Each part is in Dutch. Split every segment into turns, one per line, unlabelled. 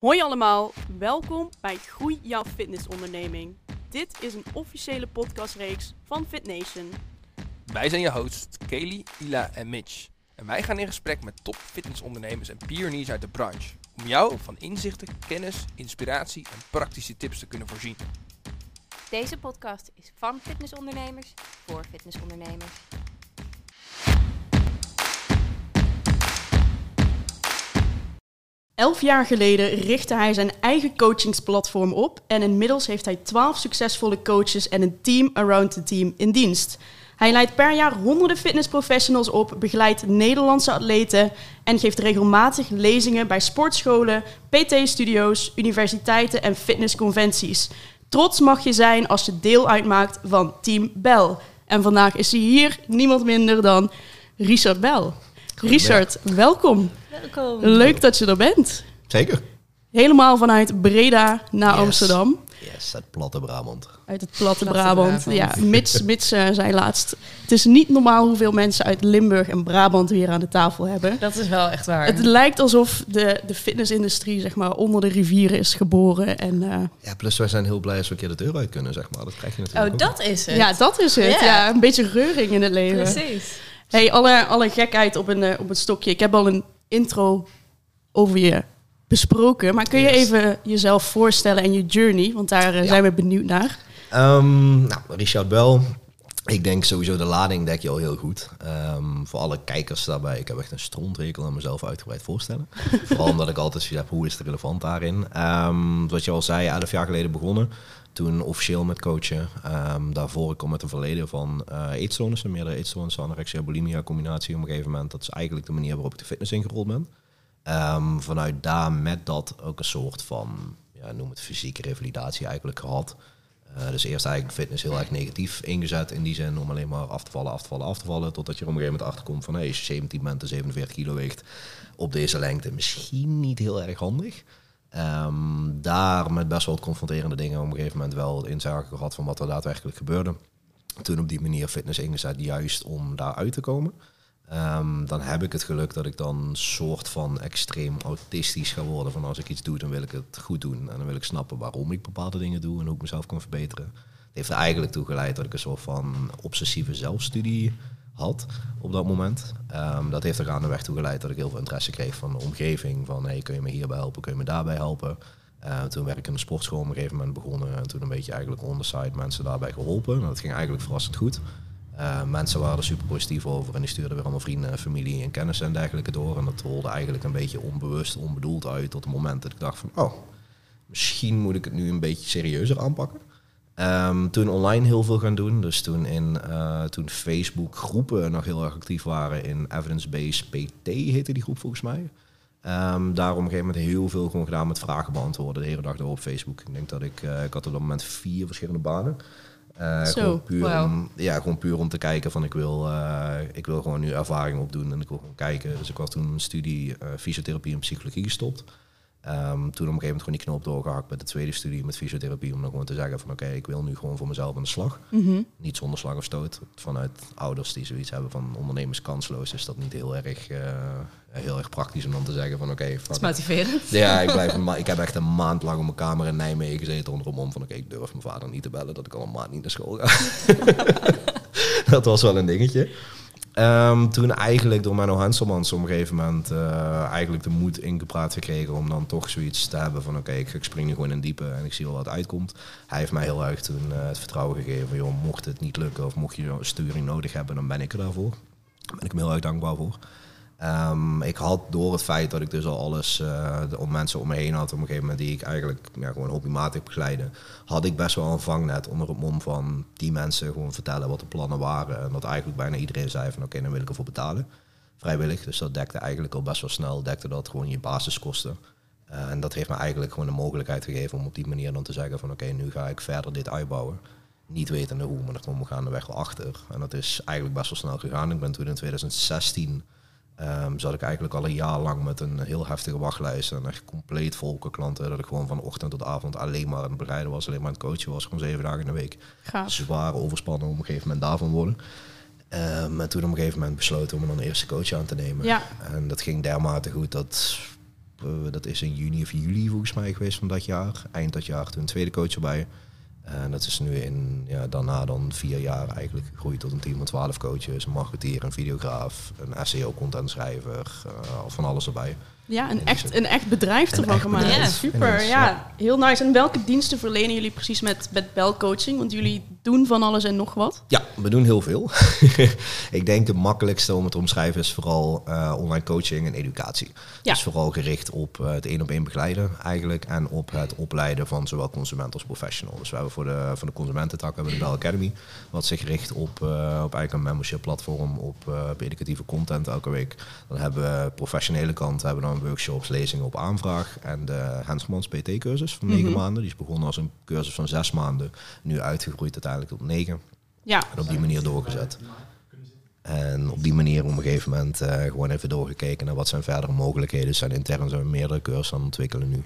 Hoi allemaal, welkom bij Groei jouw fitnessonderneming. Dit is een officiële podcastreeks van FitNation.
Wij zijn je hosts Kelly, Ila en Mitch. En wij gaan in gesprek met top fitnessondernemers en pioniers uit de branche. Om jou van inzichten, kennis, inspiratie en praktische tips te kunnen voorzien.
Deze podcast is van fitnessondernemers voor fitnessondernemers.
Elf jaar geleden richtte hij zijn eigen coachingsplatform op en inmiddels heeft hij twaalf succesvolle coaches en een team around the team in dienst. Hij leidt per jaar honderden fitnessprofessionals op, begeleidt Nederlandse atleten en geeft regelmatig lezingen bij sportscholen, PT-studio's, universiteiten en fitnessconventies. Trots mag je zijn als je deel uitmaakt van Team Bel. En vandaag is hij hier niemand minder dan Richard Bel. Richard, welkom.
Welkom.
Leuk dat je er bent.
Zeker.
Helemaal vanuit Breda naar
Yes.
Amsterdam.
Yes, het platte Brabant.
Uit het platte,
Platte
Brabant.
Brabant.
Ja, Mits, Mits eh, zei laatst. Het is niet normaal hoeveel mensen uit Limburg en Brabant we hier aan de tafel hebben.
Dat is wel echt waar.
Het lijkt alsof de, de fitnessindustrie zeg maar, onder de rivieren is geboren. En eh,
Ja, plus wij zijn heel blij als we een keer de deur uit kunnen, zeg maar. Dat krijg je natuurlijk
oh,
ook.
dat is het.
ja, dat is het.
Ja.
Ja, een beetje reuring in het leven.
Precies.
Hey, alle, alle gekheid op een, eh, op een stokje. Ik heb al een intro over je besproken. Maar kun je
Yes.
even jezelf voorstellen en je journey? Want daar eh,
Ja.
zijn we benieuwd naar.
Ehm, nou, Richard Bel. Ik denk sowieso de lading dek je al heel goed. Ehm, voor alle kijkers daarbij, ik heb echt een strontrekel aan mezelf uitgebreid voorstellen. Vooral omdat ik altijd zoiets heb, hoe is het relevant daarin? Ehm, wat je al zei, elf jaar geleden begonnen. Toen officieel met coachen. Ehm, daarvoor ik kom met een verleden van eh eetstoornissen, meerdere eetstoornissen, anorexia, bulimia combinatie op een gegeven moment. Dat is eigenlijk de manier waarop ik de fitness ingerold ben. Ehm, vanuit daar met dat ook een soort van, ja, noem het fysieke revalidatie eigenlijk gehad. Eh, dus eerst eigenlijk fitness heel erg negatief ingezet in die zin om alleen maar af te vallen, af te vallen, af te vallen. Totdat je er op een gegeven moment achterkomt van hey, je 17 bent en 47 kilo weegt op deze lengte, misschien niet heel erg handig. Ehm, daar met best wel confronterende dingen op een gegeven moment wel inzage gehad van wat er daadwerkelijk gebeurde. Toen op die manier fitness ingezet, juist om daar uit te komen. Ehm, dan heb ik het geluk dat ik dan soort van extreem autistisch ga worden. Van als ik iets doe, dan wil ik het goed doen. En dan wil ik snappen waarom ik bepaalde dingen doe en hoe ik mezelf kan verbeteren. Het heeft er eigenlijk toe geleid dat ik een soort van obsessieve zelfstudie had op dat moment. Ehm, dat heeft er gaandeweg toe geleid dat ik heel veel interesse kreeg van de omgeving. Van hey, kun je me hierbij helpen, kun je me daarbij helpen. Eh, toen werk ik in de sportschool op een gegeven moment begonnen. En toen een beetje eigenlijk on mensen daarbij geholpen. En dat ging eigenlijk verrassend goed. Eh, mensen waren er super positief over en die stuurden weer allemaal vrienden, familie en kennissen en dergelijke door. En dat rolde eigenlijk een beetje onbewust, onbedoeld uit tot het moment dat ik dacht van, oh, misschien moet ik het nu een beetje serieuzer aanpakken. Ehm, toen online heel veel gaan doen. Dus toen, in, eh, toen Facebook groepen nog heel erg actief waren in Evidence-Based PT heette die groep volgens mij. Ehm daar op een gegeven moment heel veel gewoon gedaan met vragen beantwoorden. De hele dag door op Facebook. Ik denk dat ik, eh, ik had op dat moment vier verschillende banen.
Zo,
gewoon, puur om, ja, gewoon puur om te kijken van ik wil, ik wil gewoon nu ervaring opdoen en ik wil gewoon kijken. Dus ik was toen een studie fysiotherapie en psychologie gestopt. Ehm, toen op een gegeven moment gewoon die knoop doorgehakt met de tweede studie met fysiotherapie. Om dan gewoon te zeggen van oké, ik wil nu gewoon voor mezelf aan de slag.
Mhm.
Niet zonder slag of stoot. Vanuit ouders die zoiets hebben van ondernemers kansloos is dat niet heel erg, eh, heel erg praktisch om dan te zeggen van oké, fuck
is motiverend.
ja, ik, blijf ik heb echt een maand lang op mijn kamer in Nijmegen gezeten onder om van oké, ik durf mijn vader niet te bellen dat ik al een maand niet naar school ga. dat was wel een dingetje. Ehm, toen eigenlijk door Menno Henselmans op een gegeven moment eh, eigenlijk de moed ingepraat gekregen om dan toch zoiets te hebben van oké, ik, spring nu gewoon in diepe en ik zie wel wat uitkomt. Hij heeft mij heel erg toen eh, het vertrouwen gegeven van joh, mocht het niet lukken of mocht je sturing nodig hebben, dan ben ik er daarvoor. Daar ben ik hem heel erg dankbaar voor. Ehm, ik had door het feit dat ik dus al alles de- om mensen om me heen had op een gegeven moment die ik eigenlijk ja, gewoon hobbymatig begeleide, had ik best wel een vangnet onder het mom van die mensen gewoon vertellen wat de plannen waren. En dat eigenlijk bijna iedereen zei van oké, dan wil ik ervoor betalen. Vrijwillig. Dus dat dekte eigenlijk al best wel snel, dekte dat gewoon je basiskosten. Eh, en dat heeft me eigenlijk gewoon de mogelijkheid gegeven om op die manier dan te zeggen van oké, nu ga ik verder dit uitbouwen. Niet wetende hoe, maar daar kwam ik gaandeweg wel achter. En dat is eigenlijk best wel snel gegaan. Ik ben toen in 2016 Ehm, zat ik eigenlijk al een jaar lang met een heel heftige wachtlijst en echt compleet volke klanten. Dat ik gewoon van ochtend tot avond alleen maar aan het begeleiden was, alleen maar aan het coachen was, gewoon zeven dagen in de week.
Gaaf.
Zwaar overspannen op een gegeven moment daarvan worden. Ehm, en toen op een gegeven moment besloten om een eerste coach aan te nemen.
Ja.
En dat ging dermate goed dat eh, dat is in juni of juli volgens mij geweest van dat jaar. Eind dat jaar toen een tweede coach erbij. En dat is nu in, ja, daarna dan vier jaar eigenlijk gegroeid tot een team van twaalf coaches, een marketeer, een videograaf, een SEO-contentschrijver, uh, van alles erbij.
Ja, een echt, een echt bedrijf ervan
echt
gemaakt.
bedrijf.
Ja, super. Ja. heel nice. En welke diensten verlenen jullie precies met, met belcoaching? Want jullie doen van alles en nog wat.
Ja, we doen heel veel. ik denk de makkelijkste om het te omschrijven is vooral uh, online coaching en educatie.
Ja.
Dus vooral gericht op uh, het één op één begeleiden eigenlijk en op het opleiden van zowel consument als professional. Dus we hebben voor de, voor de consumententak hebben we de Bell Academy, wat zich richt op, uh, op eigenlijk een membership platform, op, op educatieve content elke week. Dan hebben we professionele kant, hebben we workshops, lezingen op aanvraag en de Hensmans PT cursus van negen
Mhm.
maanden. Die is begonnen als een cursus van zes maanden, nu uitgegroeid uiteindelijk tot negen.
Ja,
En op die manier doorgezet. En op die manier op een gegeven moment eh, gewoon even doorgekeken naar wat zijn verdere mogelijkheden zijn. Intern zijn we meerdere cursussen aan het ontwikkelen nu.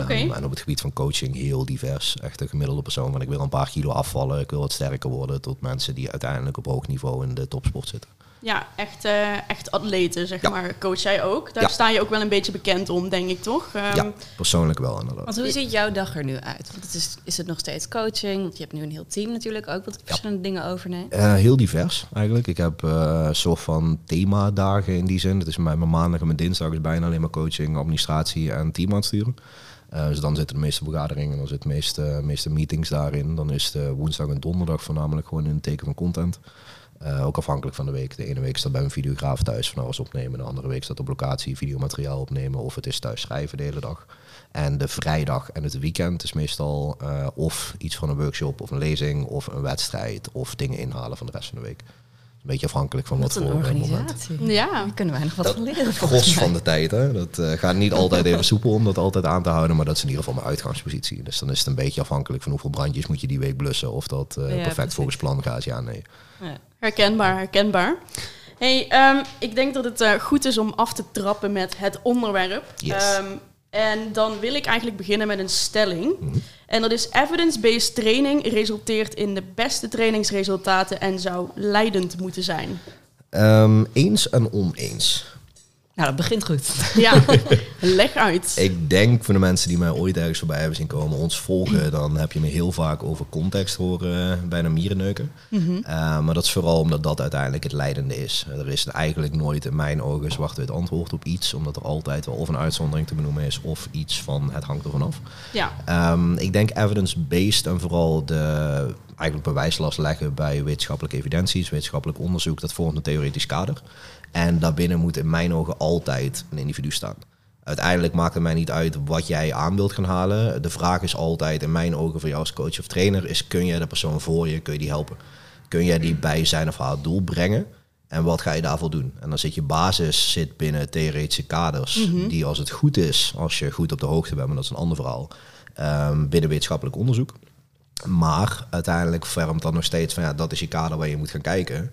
Oké.
En op het gebied van coaching heel divers. Echt een gemiddelde persoon van ik wil een paar kilo afvallen, ik wil wat sterker worden. Tot mensen die uiteindelijk op hoog niveau in de topsport zitten.
Ja echt, eh, echt atleten, zeg
Ja.
maar. Coach jij ook? Daar
Ja.
sta je ook wel een beetje bekend om, denk ik, toch? Ehm,
ja, persoonlijk wel inderdaad.
Want hoe ziet jouw dag er nu uit? Want het is, is het nog steeds coaching? Want je hebt nu een heel team natuurlijk ook, wat verschillende dingen overneemt.
Eh, heel divers eigenlijk. Ik heb eh, een soort van themadagen in die zin. Het is bij mijn maandag en mijn dinsdag is bijna alleen maar coaching, administratie en team aansturen. Eh, dus dan zitten de meeste vergaderingen, dan zitten de meeste, meeste meetings daarin. Dan is de woensdag en donderdag voornamelijk gewoon in het teken van content. Eh, ook afhankelijk van de week. De ene week staat bij een videograaf thuis van alles opnemen. De andere week staat op locatie videomateriaal opnemen. Of het is thuis schrijven de hele dag. En de vrijdag en het weekend is meestal eh, of iets van een workshop of een lezing of een wedstrijd of dingen inhalen van de rest van de week. Een beetje afhankelijk van wat,
Wat een
voor eh, moment.
organisatie.
Ja,
Daar kunnen wij nog wat
Dat-
van leren.
Gros
mij.
van de tijd. Hè. Dat eh, gaat niet altijd even soepel om dat altijd aan te houden, maar dat is in ieder geval mijn uitgangspositie. Dus dan is het een beetje afhankelijk van hoeveel brandjes moet je die week blussen. Of dat eh,
Ja,
perfect volgens plan gaat. Ja, nee.
Ja.
herkenbaar, herkenbaar. Hey, ehm, ik denk dat het eh, goed is om af te trappen met het onderwerp.
Yes.
Ehm, en dan wil ik eigenlijk beginnen met een stelling.
Mhm.
En dat is evidence-based training resulteert in de beste trainingsresultaten en zou leidend moeten zijn.
Ehm, eens en oneens.
Nou, dat begint goed.
Ja, leg uit.
Ik denk voor de mensen die mij ooit ergens voorbij hebben zien komen, ons volgen, dan heb je me heel vaak over context horen, eh, bijna mierenneuken.
Mhm.
Uh, maar dat is vooral omdat dat uiteindelijk het leidende is. Er is eigenlijk nooit in mijn ogen zwart-wit antwoord op iets, omdat er altijd wel of een uitzondering te benoemen is of iets van het hangt er vanaf.
Ja,
Um, ik denk evidence-based en vooral de eigenlijk bewijslast leggen bij wetenschappelijke evidenties, wetenschappelijk onderzoek, dat vormt een theoretisch kader. En daarbinnen moet in mijn ogen altijd een individu staan. Uiteindelijk maakt het mij niet uit wat jij aan wilt gaan halen. De vraag is altijd in mijn ogen voor jou als coach of trainer is kun je de persoon voor je, kun je die helpen? Kun jij die bij zijn of haar doel brengen? En wat ga je daarvoor doen? En dan zit je basis zit binnen theoretische kaders, die als het goed is, als je goed op de hoogte bent, maar dat is een ander verhaal, ehm, binnen wetenschappelijk onderzoek. Maar uiteindelijk vormt dan nog steeds van ja, dat is je kader waar je moet gaan kijken.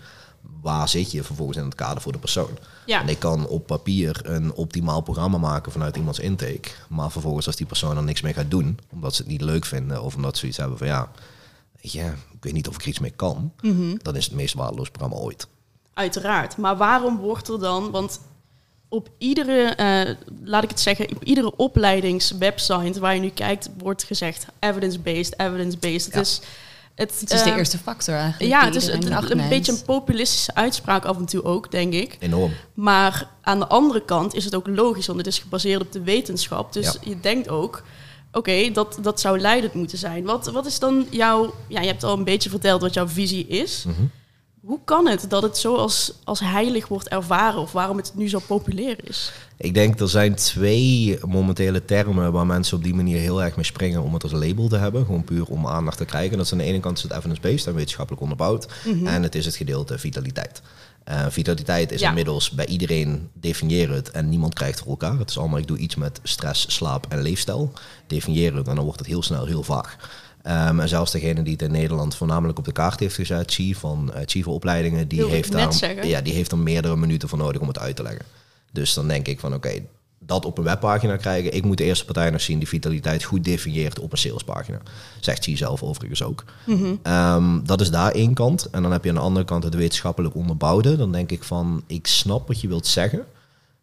Waar zit je vervolgens in het kader voor de persoon?
ja.
En ik kan op papier een optimaal programma maken vanuit iemands intake. Maar vervolgens als die persoon er niks mee gaat doen, omdat ze het niet leuk vinden of omdat ze iets hebben van ja, weet je, ik weet niet of ik er iets mee kan,
Mhm.
dan is het meest waardeloos programma ooit.
Uiteraard. Maar waarom wordt er dan, want op iedere, eh, laat ik het zeggen, op iedere opleidingswebsite waar je nu kijkt, wordt gezegd evidence-based, evidence-based. Het is, het,
Het is de
eh,
eerste factor eigenlijk.
Ja, het is het- een beetje een populistische uitspraak af en toe ook, denk ik.
Enorm.
Maar aan de andere kant is het ook logisch, want het is gebaseerd op de wetenschap. Dus
Ja.
je denkt ook, oké, dat, dat zou leidend moeten zijn. Wat, wat is dan jouw, ja, je hebt al een beetje verteld wat jouw visie is.
Mhm.
Hoe kan het dat het zo als, als heilig wordt ervaren of waarom het nu zo populair is?
Ik denk er zijn twee momentele termen waar mensen op die manier heel erg mee springen om het als label te hebben. Gewoon puur om aandacht te krijgen. Dat is aan de ene kant is het evidence-based en wetenschappelijk onderbouwd. En het is het gedeelte vitaliteit. Eh, vitaliteit is
Ja.
inmiddels bij iedereen definiëren het en niemand krijgt voor elkaar. Het is allemaal ik doe iets met stress, slaap en leefstijl. Definiëren het en dan wordt het heel snel heel vaag. Ehm, en zelfs degene die het in Nederland voornamelijk op de kaart heeft gezet, Chief van uh, Chief opleidingen, die heeft, daar, ja, die heeft er meerdere minuten voor nodig om het uit te leggen. Dus dan denk ik van oké, dat op een webpagina krijgen. Ik moet de eerste partij nog zien die vitaliteit goed definieert op een salespagina. Zegt Chi zelf overigens ook. Ehm, dat is daar één kant. En dan heb je aan de andere kant het wetenschappelijk onderbouwde. Dan denk ik van, ik snap wat je wilt zeggen.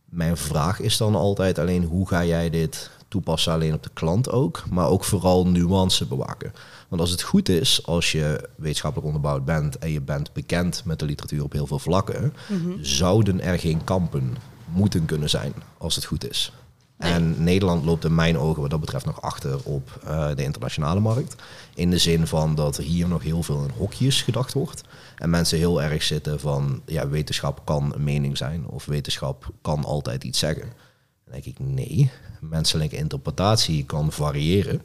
Mijn vraag is dan altijd alleen hoe ga jij dit toepassen alleen op de klant ook, maar ook vooral nuance bewaken. Want als het goed is, als je wetenschappelijk onderbouwd bent en je bent bekend met de literatuur op heel veel vlakken, zouden er geen kampen moeten kunnen zijn als het goed is. En Nederland loopt in mijn ogen wat dat betreft nog achter op eh, de internationale markt. In de zin van dat hier nog heel veel in hokjes gedacht wordt. En mensen heel erg zitten van, ja, wetenschap kan een mening zijn. Of wetenschap kan altijd iets zeggen. Dan denk ik, nee. Menselijke interpretatie kan variëren.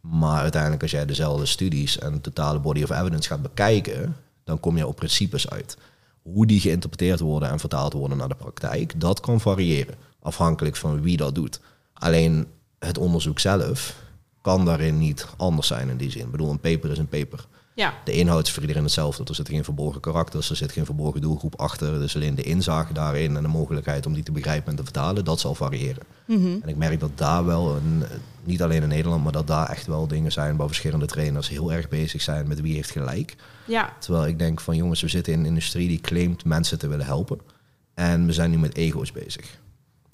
Maar uiteindelijk als jij dezelfde studies en totale body of evidence gaat bekijken, dan kom je op principes uit. Hoe die geïnterpreteerd worden en vertaald worden naar de praktijk, dat kan variëren. Afhankelijk van wie dat doet. Alleen het onderzoek zelf kan daarin niet anders zijn in die zin. Ik bedoel, een paper is een paper.
Ja,
De inhoud is voor iedereen hetzelfde. Er zitten geen verborgen karakters, er zit geen verborgen doelgroep achter. Dus alleen de inzage daarin en de mogelijkheid om die te begrijpen en te vertalen, dat zal variëren. En ik merk dat daar wel, een, niet alleen in Nederland, maar dat daar echt wel dingen zijn waar verschillende trainers heel erg bezig zijn met wie heeft gelijk.
ja,
Terwijl ik denk van jongens, we zitten in een industrie die claimt mensen te willen helpen. En we zijn nu met ego's bezig.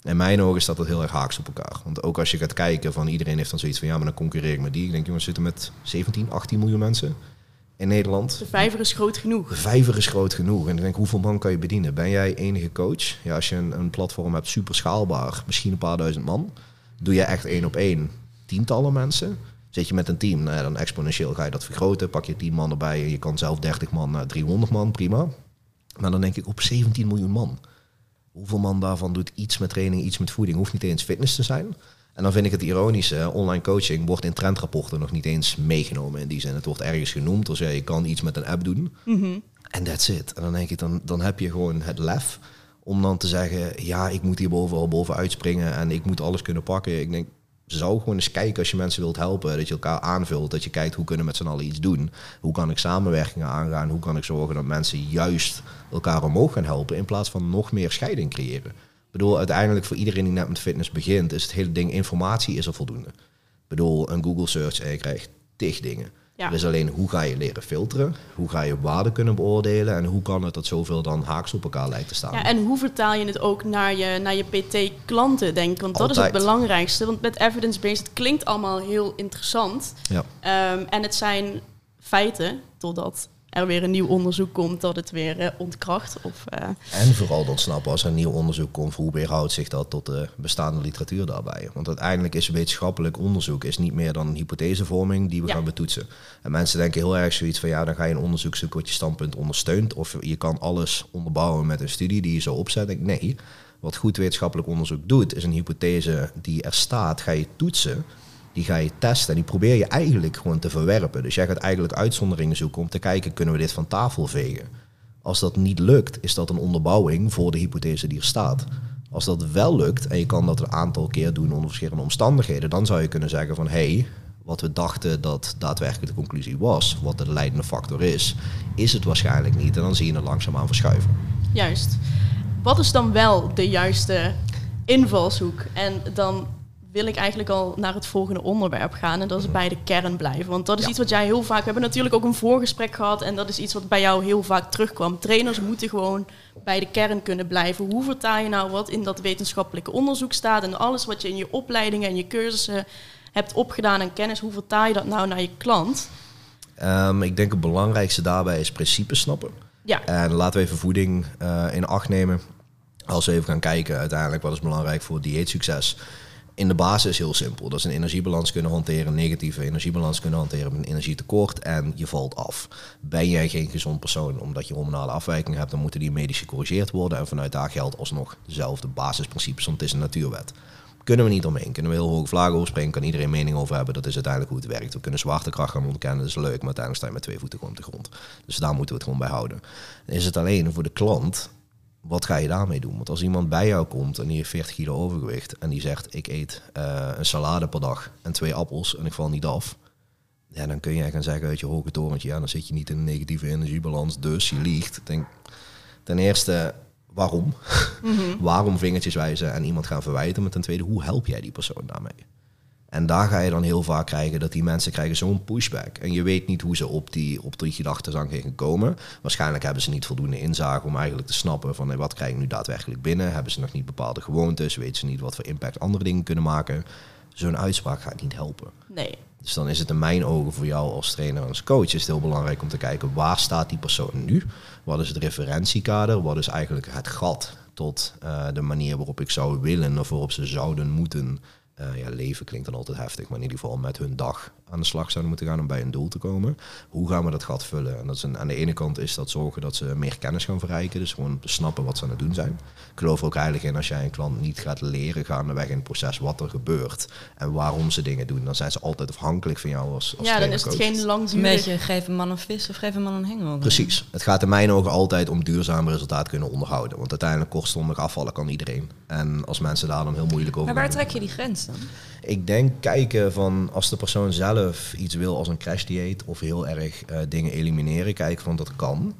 In mijn ogen staat dat heel erg haaks op elkaar. Want ook als je gaat kijken van iedereen heeft dan zoiets van ja, maar dan concurreer ik met die. Ik denk jongens, we zitten met 17, 18 miljoen mensen in Nederland.
de vijver is groot genoeg.
De vijver is groot genoeg. En ik denk, hoeveel man kan je bedienen? Ben jij enige coach? Ja, als je een, een platform hebt, super schaalbaar, misschien een paar duizend man. Doe je echt één op één tientallen mensen? Zit je met een team, nou ja, dan exponentieel ga je dat vergroten. Pak je 10 man erbij en je kan zelf 30 man naar 300 man, prima. Maar dan denk ik op 17 miljoen man. Hoeveel man daarvan doet iets met training, iets met voeding? Hoeft niet eens fitness te zijn. En dan vind ik het ironische, online coaching wordt in trendrapporten nog niet eens meegenomen in die zin. Het wordt ergens genoemd, dus ja, je kan iets met een app doen. En that's it. En dan denk ik, dan, dan heb je gewoon het lef om dan te zeggen, ja, ik moet hier bovenal boven uitspringen en ik moet alles kunnen pakken. Ik denk, zou gewoon eens kijken als je mensen wilt helpen, dat je elkaar aanvult, dat je kijkt hoe kunnen we met z'n allen iets doen. Hoe kan ik samenwerkingen aangaan? Hoe kan ik zorgen dat mensen juist elkaar omhoog gaan helpen in plaats van nog meer scheiding creëren? Ik bedoel, uiteindelijk voor iedereen die net met fitness begint, is het hele ding informatie is er voldoende. Ik bedoel, een Google search en je krijgt tig dingen.
Ja.
Is alleen hoe ga je leren filteren, hoe ga je waarde kunnen beoordelen en hoe kan het dat zoveel dan haaks op elkaar lijkt te staan.
Ja, en hoe vertaal je het ook naar je, naar je PT-klanten, denk ik? Want dat is het belangrijkste. Want met evidence-based, het klinkt allemaal heel interessant.
Ja.
Ehm, en het zijn feiten, totdat er weer een nieuw onderzoek komt dat het weer eh, ontkracht. Of, eh,
En vooral dan snappen als er een nieuw onderzoek komt, hoe weerhoudt zich dat tot de bestaande literatuur daarbij? Want uiteindelijk is wetenschappelijk onderzoek is niet meer dan een hypothesevorming die we
Ja.
gaan betoetsen. En mensen denken heel erg zoiets van ja, dan ga je een onderzoek zoeken wat je standpunt ondersteunt. Of je kan alles onderbouwen met een studie die je zo opzet. Ik, nee, wat goed wetenschappelijk onderzoek doet, is een hypothese die er staat, ga je toetsen. Die ga je testen en die probeer je eigenlijk gewoon te verwerpen. Dus jij gaat eigenlijk uitzonderingen zoeken om te kijken, kunnen we dit van tafel vegen? Als dat niet lukt, is dat een onderbouwing voor de hypothese die er staat. Als dat wel lukt en je kan dat een aantal keer doen onder verschillende omstandigheden, dan zou je kunnen zeggen van hé, hey, wat we dachten dat daadwerkelijk de conclusie was, wat de leidende factor is, is het waarschijnlijk niet. En dan zie je het langzaamaan verschuiven.
juist. Wat is dan wel de juiste invalshoek? En dan wil ik eigenlijk al naar het volgende onderwerp gaan. En dat is bij de kern blijven. Want dat is
Ja.
iets wat jij heel vaak... We hebben natuurlijk ook een voorgesprek gehad. En dat is iets wat bij jou heel vaak terugkwam. Trainers moeten gewoon bij de kern kunnen blijven. Hoe vertaal je nou wat in dat wetenschappelijke onderzoek staat... en alles wat je in je opleidingen en je cursussen hebt opgedaan en kennis... hoe vertaal je dat nou naar je klant?
Ehm, ik denk het belangrijkste daarbij is principes snappen.
Ja,
En laten we even voeding eh, in acht nemen. Als we even gaan kijken, uiteindelijk wat is belangrijk voor dieetsucces. In de basis heel simpel. Dat is een energiebalans kunnen hanteren, een negatieve energiebalans kunnen hanteren een energietekort en je valt af. Ben jij geen gezond persoon omdat je hormonale afwijkingen hebt, dan moeten die medisch gecorrigeerd worden. En vanuit daar geldt alsnog dezelfde basisprincipes, want het is een natuurwet. Kunnen we niet omheen. Kunnen we heel hoge vlagen overspringen, kan iedereen mening over hebben. Dat is uiteindelijk hoe het werkt. We kunnen zwaartekracht gaan ontkennen, dat is leuk, maar uiteindelijk sta je met twee voeten gewoon op de grond. Dus daar moeten we het gewoon bij houden. Is het alleen voor de klant, wat ga je daarmee doen? Want als iemand bij jou komt en die heeft 40 kilo overgewicht en die zegt ik eet eh, een salade per dag en twee appels en ik val niet af. Ja, dan kun je gaan zeggen uit je hoge torentje, ja, dan zit je niet in een negatieve energiebalans, dus je liegt. Denk, ten eerste, waarom? waarom vingertjes wijzen en iemand gaan verwijten? Maar ten tweede, hoe help jij die persoon daarmee? En daar ga je dan heel vaak krijgen dat die mensen krijgen zo'n pushback. En je weet niet hoe ze op die, op die gedachten zijn gekomen. Waarschijnlijk hebben ze niet voldoende inzage om eigenlijk te snappen van hey, wat krijg ik nu daadwerkelijk binnen. Hebben ze nog niet bepaalde gewoontes, weten ze niet wat voor impact andere dingen kunnen maken. Zo'n uitspraak gaat niet helpen.
Nee.
Dus dan is het in mijn ogen voor jou als trainer en als coach is het heel belangrijk om te kijken waar staat die persoon nu? Wat is het referentiekader? Wat is eigenlijk het gat tot uh, de manier waarop ik zou willen of waarop ze zouden moeten uh, ja, leven klinkt dan altijd heftig, maar in ieder geval met hun dag aan de slag zouden moeten gaan om bij een doel te komen. Hoe gaan we dat gat vullen? En dat is een, aan de ene kant is dat zorgen dat ze meer kennis gaan verrijken, dus gewoon snappen wat ze aan het doen zijn. Ik geloof er ook eigenlijk in als jij een klant niet gaat leren gaandeweg in het proces wat er gebeurt en waarom ze dingen doen, dan zijn ze altijd afhankelijk van jou als, als
Ja, dan is het geen langdurig...
Een beetje geef een man een vis of geef een man een hengel.
Precies. Het gaat in mijn ogen altijd om duurzaam resultaat kunnen onderhouden. Want uiteindelijk kortstondig afvallen kan iedereen. En als mensen daar dan heel moeilijk over
Maar waar trek je die grens
Ik denk kijken van als de persoon zelf iets wil als een crash dieet of heel erg uh, dingen elimineren, kijken van dat kan.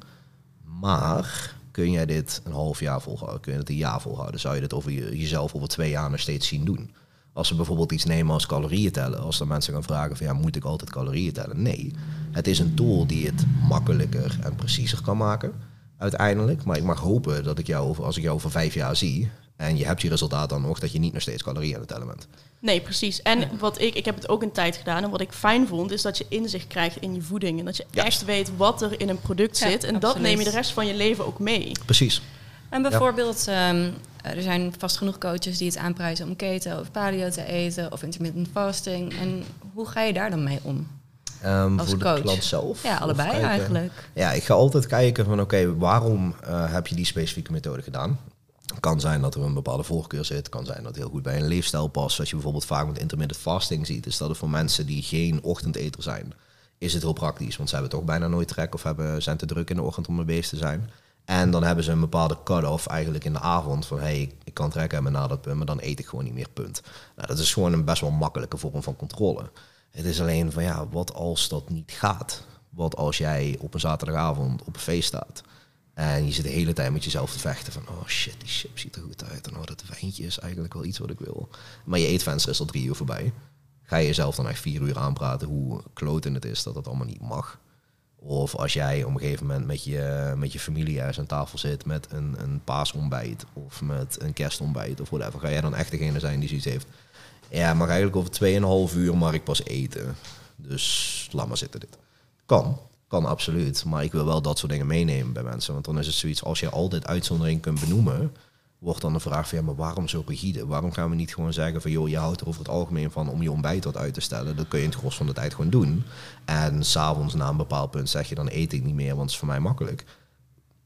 Maar kun jij dit een half jaar volhouden? Kun je het een jaar volhouden? Zou je dit over je, jezelf over twee jaar nog steeds zien doen? Als ze bijvoorbeeld iets nemen als calorieën tellen, als dan mensen gaan vragen van ja, moet ik altijd calorieën tellen? Nee, het is een tool die het makkelijker en preciezer kan maken uiteindelijk. Maar ik mag hopen dat ik jou over, als ik jou over vijf jaar zie en je hebt je resultaat dan nog, dat je niet nog steeds calorieën aan het tellen bent.
Nee, precies. En wat ik, ik heb het ook een tijd gedaan. En wat ik fijn vond, is dat je inzicht krijgt in je voeding. En dat je
Ja.
echt weet wat er in een product
Ja,
zit. En dat neem je de rest van je leven ook mee.
Precies.
En bijvoorbeeld, ehm, er zijn vast genoeg coaches die het aanprijzen om keto of paleo te eten of intermittent fasting. En hoe ga je daar dan mee om?
Ehm,
Als
voor de
coach.
klant zelf?
Ja, allebei eigenlijk.
Ja, ik ga altijd kijken van oké, waarom eh, heb je die specifieke methode gedaan? Kan zijn dat er een bepaalde voorkeur zit. Kan zijn dat het heel goed bij een leefstijl past. Wat je bijvoorbeeld vaak met intermittent fasting ziet, is dat het voor mensen die geen ochtendeter zijn, is het heel praktisch. Want ze hebben toch bijna nooit trek of hebben, zijn te druk in de ochtend om mee bezig te zijn. En dan hebben ze een bepaalde cut-off eigenlijk in de avond van hey, ik kan trek hebben na dat punt, maar dan eet ik gewoon niet meer, punt. Nou, dat is gewoon een best wel makkelijke vorm van controle. Het is alleen van ja, wat als dat niet gaat? Wat als jij op een zaterdagavond op een feest staat en je zit de hele tijd met jezelf te vechten van oh shit, die chip ziet er goed uit en oh dat wijntje is eigenlijk wel iets wat ik wil. Maar je eetvenster is al drie uur voorbij. Ga je jezelf dan echt vier uur aanpraten hoe kloten het is dat dat allemaal niet mag? Of als jij op een gegeven moment met je, met je familie ergens aan tafel zit met een, een paasontbijt of met een kerstontbijt of whatever, ga jij dan echt degene zijn die zoiets heeft. Ja, maar eigenlijk over 2,5 uur mag ik pas eten. Dus laat maar zitten dit. Kan, kan absoluut. Maar ik wil wel dat soort dingen meenemen bij mensen. Want dan is het zoiets, als je altijd uitzondering kunt benoemen, wordt dan de vraag van ja, maar waarom zo rigide? Waarom gaan we niet gewoon zeggen van joh, je houdt er over het algemeen van om je ontbijt wat uit te stellen. Dat kun je in het gros van de tijd gewoon doen. En s'avonds na een bepaald punt zeg je dan eet ik niet meer, want het is voor mij makkelijk.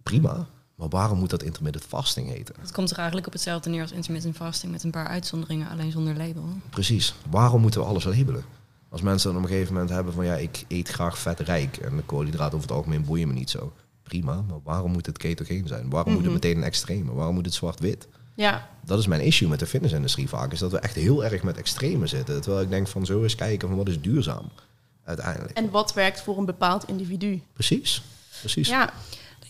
Prima. Maar waarom moet dat intermittent fasting heten?
Het komt er eigenlijk op hetzelfde neer als intermittent fasting met een paar uitzonderingen, alleen zonder label.
Precies. Waarom moeten we alles labelen? Als mensen dan op een gegeven moment hebben van ja, ik eet graag vetrijk en de koolhydraten over het algemeen boeien me niet zo. Prima, maar waarom moet het ketogeen zijn? Waarom moet het meteen een extreme? Waarom moet het zwart-wit?
Ja,
Dat is mijn issue met de fitnessindustrie vaak, is dat we echt heel erg met extreme zitten. Terwijl ik denk van zo eens kijken van wat is duurzaam uiteindelijk.
en wat werkt voor een bepaald individu?
Precies, precies.
Ja,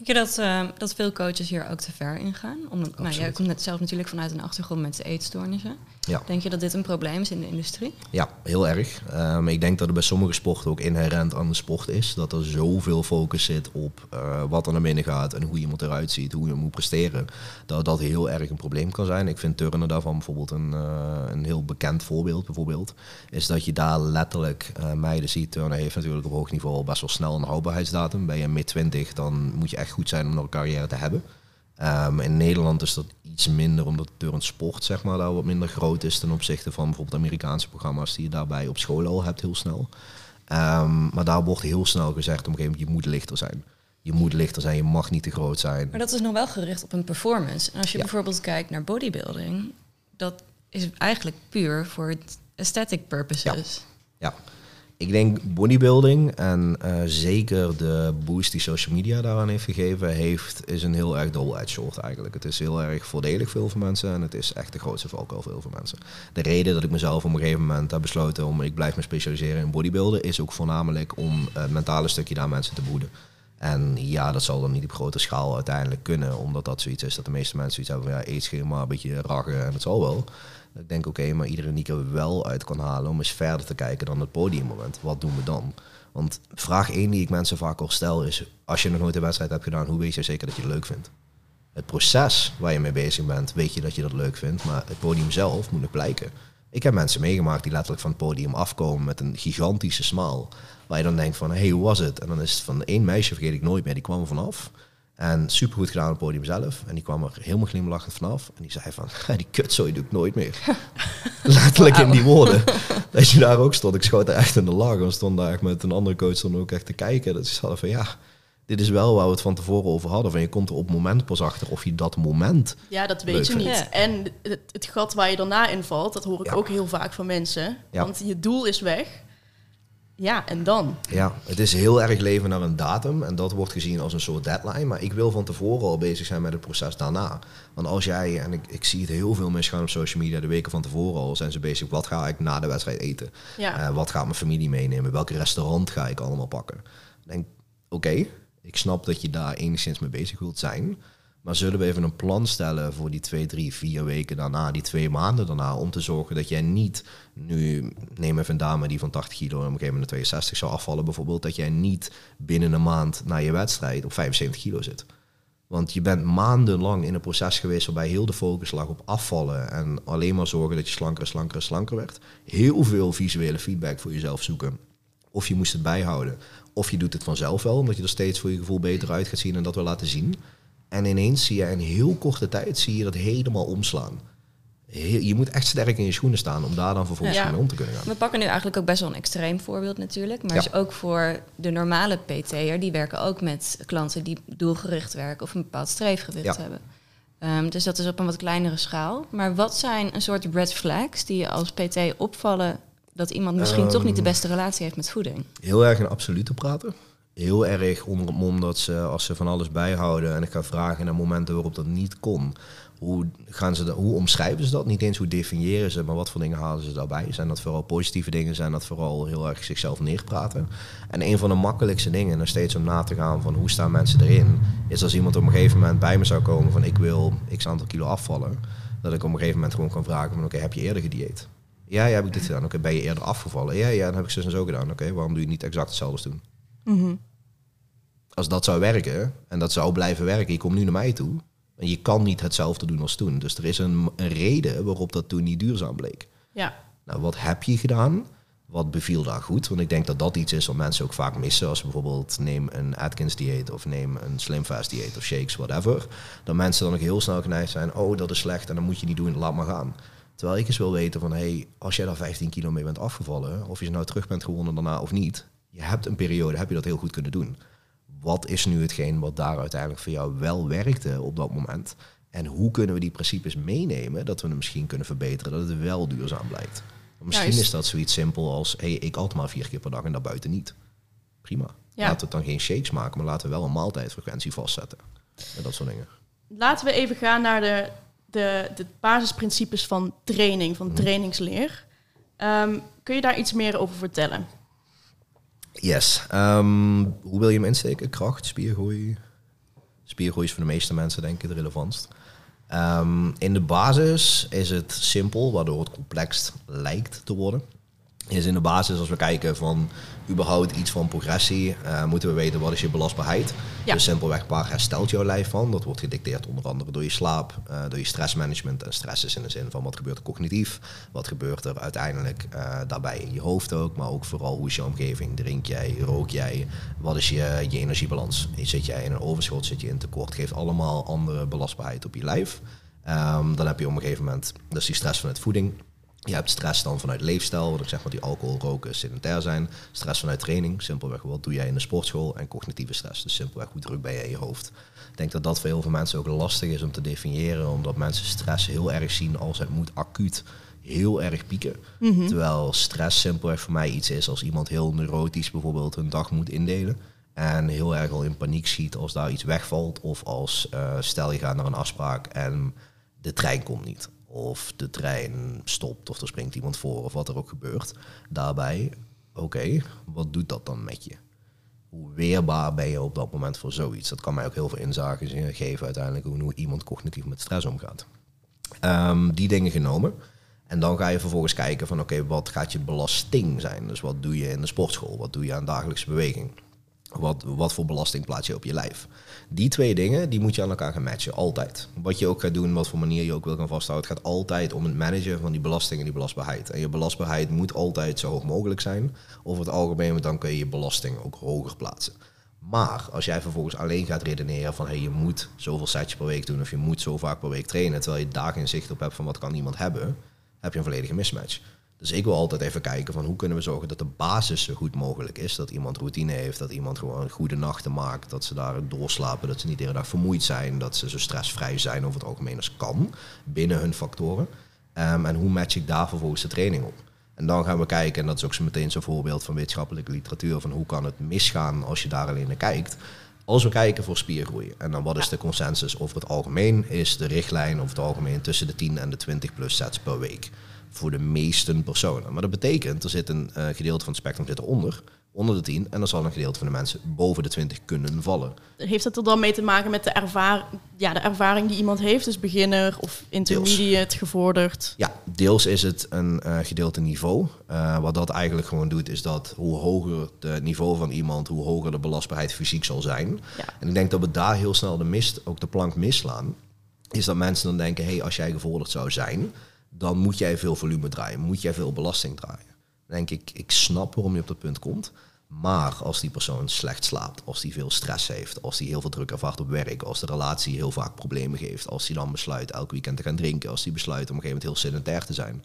Denk je dat, eh, dat veel coaches hier ook te ver in gaan? Omdat, nou, jij komt net zelf natuurlijk vanuit een achtergrond met eetstoornissen.
Ja.
Denk je dat dit een probleem is in de industrie?
Ja, heel erg. Ehm, ik denk dat er bij sommige sporten ook inherent aan de sport is. Dat er zoveel focus zit op eh, wat er naar binnen gaat en hoe iemand eruit ziet, hoe je moet presteren. Dat dat heel erg een probleem kan zijn. Ik vind turnen daarvan bijvoorbeeld een, eh, een heel bekend voorbeeld. Bijvoorbeeld, is dat je daar letterlijk meiden ziet. Turnen heeft natuurlijk op hoog niveau al best wel snel een houdbaarheidsdatum. Ben je mid 20, dan moet je echt goed zijn om nog een carrière te hebben. Ehm, in Nederland is dat iets minder, omdat turn sport zeg maar, daar wat minder groot is ten opzichte van bijvoorbeeld Amerikaanse programma's die je daarbij op school al hebt heel snel. Ehm, maar daar wordt heel snel gezegd op een gegeven moment, je moet lichter zijn. Je moet lichter zijn, je mag niet te groot zijn.
Maar dat is nog wel gericht op een performance. En als je
Ja.
bijvoorbeeld kijkt naar bodybuilding, dat is eigenlijk puur voor het aesthetic purposes.
Ja. Ik denk bodybuilding en eh, zeker de boost die social media daaraan heeft gegeven, heeft, is een heel erg double-edged sword eigenlijk. Het is heel erg voordelig voor veel mensen en het is echt de grootste valkuil voor veel mensen. De reden dat ik mezelf op een gegeven moment heb besloten om, ik blijf me specialiseren in bodybuilden, is ook voornamelijk om het mentale stukje daar mensen te behoeden. En ja, dat zal dan niet op grote schaal uiteindelijk kunnen, omdat dat zoiets is dat de meeste mensen zoiets hebben van ja, eetschema, een beetje raggen en het zal wel. Ik denk, oké, maar iedereen die ik er wel uit kan halen om eens verder te kijken dan het podiummoment. Wat doen we dan? Want vraag één die ik mensen vaak al stel is, als je nog nooit een wedstrijd hebt gedaan, hoe weet je zeker dat je het leuk vindt? Het proces waar je mee bezig bent, weet je dat je dat leuk vindt, maar het podium zelf moet nog blijken. Ik heb mensen meegemaakt die letterlijk van het podium afkomen met een gigantische smaal. Waar je dan denkt van, hey, hoe was het? En dan is het van één meisje, vergeet ik nooit meer, die kwam er vanaf. En supergoed gedaan op het podium zelf. En die kwam er helemaal glimlachend vanaf. En die zei van, die kutzooi doe ik nooit meer. Letterlijk in die woorden. Dat je daar ook stond. Ik schoot er echt in de lach. En stond daar echt met een andere coach dan ook echt te kijken. Dat ze hadden van, ja, dit is wel waar we het van tevoren over hadden. Van je komt er op het moment pas achter of je dat moment...
Ja, dat weet je niet.
Ja.
En het, het gat waar je daarna invalt, dat hoor ik
Ja.
ook heel vaak van mensen.
Ja.
Want je doel is weg. Ja, en dan?
Ja, het is heel erg leven naar een datum. En dat wordt gezien als een soort deadline. Maar ik wil van tevoren al bezig zijn met het proces daarna. Want als jij, en ik, ik zie het heel veel misgaan op social media, de weken van tevoren al zijn ze bezig. Wat ga ik na de wedstrijd eten?
Ja.
Eh, wat gaat mijn familie meenemen? Welk restaurant ga ik allemaal pakken? Ik denk, oké, ik snap dat je daar enigszins mee bezig wilt zijn. Maar zullen we even een plan stellen voor die twee, drie, vier weken daarna, die twee maanden daarna, om te zorgen dat jij niet, nu neem even een dame die van 80 kilo en op een gegeven moment naar 62 zou afvallen bijvoorbeeld, dat jij niet binnen een maand na je wedstrijd op 75 kilo zit. Want je bent maandenlang in een proces geweest waarbij heel de focus lag op afvallen en alleen maar zorgen dat je slanker, slanker, slanker werd. Heel veel visuele feedback voor jezelf zoeken. Of je moest het bijhouden, of je doet het vanzelf wel, omdat je er steeds voor je gevoel beter uit gaat zien en dat wil laten zien. En ineens zie je in heel korte tijd zie je dat helemaal omslaan. Heel- je moet echt sterk in je schoenen staan om daar dan vervolgens
Ja.
mee om te kunnen gaan.
We pakken nu eigenlijk ook best wel een extreem voorbeeld natuurlijk. Maar
Ja.
dus ook voor de normale PT'er, die werken ook met klanten die doelgericht werken of een bepaald streefgewicht
Ja.
hebben. Ehm, dus dat is op een wat kleinere schaal. Maar wat zijn een soort red flags die je als PT opvallen dat iemand misschien toch niet de
Ehm.
beste relatie heeft met voeding?
heel erg in absolute praten. Heel erg onder het mom dat ze, als ze van alles bijhouden en ik ga vragen naar momenten waarop dat niet kon, hoe, gaan ze hoe omschrijven ze dat? Niet eens hoe definiëren ze, maar wat voor dingen halen ze daarbij? Zijn dat vooral positieve dingen? Zijn dat vooral heel erg zichzelf neerpraten? En een van de makkelijkste dingen, nog steeds om na te gaan van hoe staan mensen erin, is als iemand op een gegeven moment bij me zou komen van ik wil x aantal kilo afvallen, dat ik op een gegeven moment gewoon kan vragen van oké, heb je eerder gedieet? Ja, ja, heb ik dit gedaan. Oké, ben je eerder afgevallen? Ja, ja, dan heb ik zo en zo gedaan. Oké, waarom doe je niet exact hetzelfde doen? Als dat zou werken en dat zou blijven werken, je komt nu naar mij toe en je kan niet hetzelfde doen als toen. Dus er is een, een reden waarop dat toen niet duurzaam bleek.
Ja.
Nou, wat heb je gedaan? Wat beviel daar goed? Want ik denk dat dat iets is wat mensen ook vaak missen. Als bijvoorbeeld neem een Atkins dieet of neem een Slim Fast dieet of shakes, whatever. Dat mensen dan ook heel snel geneigd zijn, oh dat is slecht en dan moet je niet doen, laat maar gaan. Terwijl ik eens wil weten van, hey, als jij daar 15 kilo mee bent afgevallen, of je nou terug bent gewonnen daarna of niet, je hebt een periode, heb je dat heel goed kunnen doen. Wat is nu hetgeen wat daar uiteindelijk voor jou wel werkte op dat moment? En hoe kunnen we die principes meenemen dat we hem misschien kunnen verbeteren, dat het wel duurzaam blijkt? Misschien
Juist.
is dat zoiets simpel als, hey, ik at maar vier keer per dag en daarbuiten niet. Prima.
Ja.
Laten we het dan geen shakes maken, maar laten we wel een maaltijdfrequentie vastzetten. En dat soort dingen.
Laten we even gaan naar de, de, de basisprincipes van training, van
Mhm.
trainingsleer. Ehm, kun je daar iets meer over vertellen?
Yes. Ehm, hoe wil je hem insteken? Kracht, spiergroei? Spiergroei is voor de meeste mensen denk ik het relevantst. Ehm, in de basis is het simpel, waardoor het complex lijkt te worden. Is in de basis, als we kijken van überhaupt iets van progressie, eh, moeten we weten wat is je belastbaarheid.
Ja.
Dus simpelweg waar herstelt jouw lijf van? Dat wordt gedicteerd onder andere door je slaap, eh, door je stressmanagement. En stress is in de zin van wat gebeurt er cognitief, wat gebeurt er uiteindelijk eh, daarbij in je hoofd ook, maar ook vooral hoe is je omgeving? Drink jij, rook jij? Wat is je, je energiebalans? Zit jij in een overschot, zit je in tekort? Geeft allemaal andere belastbaarheid op je lijf. Ehm, dan heb je op een gegeven moment, dus die stress vanuit voeding. Je hebt stress dan vanuit leefstijl, wat ik zeg maar die alcohol, roken, sedentair zijn. Stress vanuit training, simpelweg wat doe jij in de sportschool. En cognitieve stress, dus simpelweg hoe druk ben je in je hoofd. Ik denk dat dat voor heel veel mensen ook lastig is om te definiëren, omdat mensen stress heel erg zien als het moet acuut heel erg pieken. Terwijl stress simpelweg voor mij iets is als iemand heel neurotisch bijvoorbeeld een dag moet indelen. En heel erg al in paniek schiet als daar iets wegvalt. Of als eh, stel je gaat naar een afspraak en de trein komt niet. Of de trein stopt of er springt iemand voor of wat er ook gebeurt. Daarbij, oké, wat doet dat dan met je? Hoe weerbaar ben je op dat moment voor zoiets? Dat kan mij ook heel veel inzage geven uiteindelijk hoe, hoe iemand cognitief met stress omgaat. Ehm, die dingen genomen. En dan ga je vervolgens kijken van oké, wat gaat je belasting zijn? Dus wat doe je in de sportschool? Wat doe je aan dagelijkse beweging? Wat, wat voor belasting plaats je op je lijf? Die twee dingen, die moet je aan elkaar gaan matchen, altijd. Wat je ook gaat doen, wat voor manier je ook wil gaan vasthouden, het gaat altijd om het managen van die belasting en die belastbaarheid. En je belastbaarheid moet altijd zo hoog mogelijk zijn. Over het algemeen, want dan kun je je belasting ook hoger plaatsen. Maar als jij vervolgens alleen gaat redeneren van hey, je moet zoveel sets per week doen of je moet zo vaak per week trainen, terwijl je daar geen zicht op hebt van wat kan iemand hebben, heb je een volledige mismatch. Dus ik wil altijd even kijken van hoe kunnen we zorgen dat de basis zo goed mogelijk is. Dat iemand routine heeft, dat iemand gewoon goede nachten maakt, dat ze daar doorslapen, dat ze niet de hele dag vermoeid zijn, dat ze zo stressvrij zijn over het algemeen als kan binnen hun factoren. Ehm, en hoe match ik daar vervolgens de training op? En dan gaan we kijken, en dat is ook zo meteen zo'n voorbeeld van wetenschappelijke literatuur, van hoe kan het misgaan als je daar alleen naar kijkt. Als we kijken voor spiergroei, en dan wat is de consensus over het algemeen, is de richtlijn over het algemeen tussen de 10 en de 20 plus sets per week. Voor de meeste personen. Maar dat betekent, er zit een uh, gedeelte van het spectrum zit eronder, onder de 10, en dan zal een gedeelte van de mensen boven de 20 kunnen vallen.
Heeft dat er dan mee te maken met de, ervaar ja, de ervaring die iemand heeft? Dus beginner of intermediate, gevorderd?
Ja, deels is het een uh, gedeelte niveau. Uh, wat dat eigenlijk gewoon doet, is dat hoe hoger het niveau van iemand, hoe hoger de belastbaarheid fysiek zal zijn.
Ja.
En ik denk dat we daar heel snel de mist, ook de plank misslaan. Is dat mensen dan denken, hé, hey, als jij gevorderd zou zijn, dan moet jij veel volume draaien, moet jij veel belasting draaien. Dan denk ik, ik snap waarom je op dat punt komt. Maar als die persoon slecht slaapt, als die veel stress heeft, als die heel veel druk ervaart op werk, als de relatie heel vaak problemen geeft, als die dan besluit elk weekend te gaan drinken, als die besluit om op een gegeven moment heel sedentair te zijn,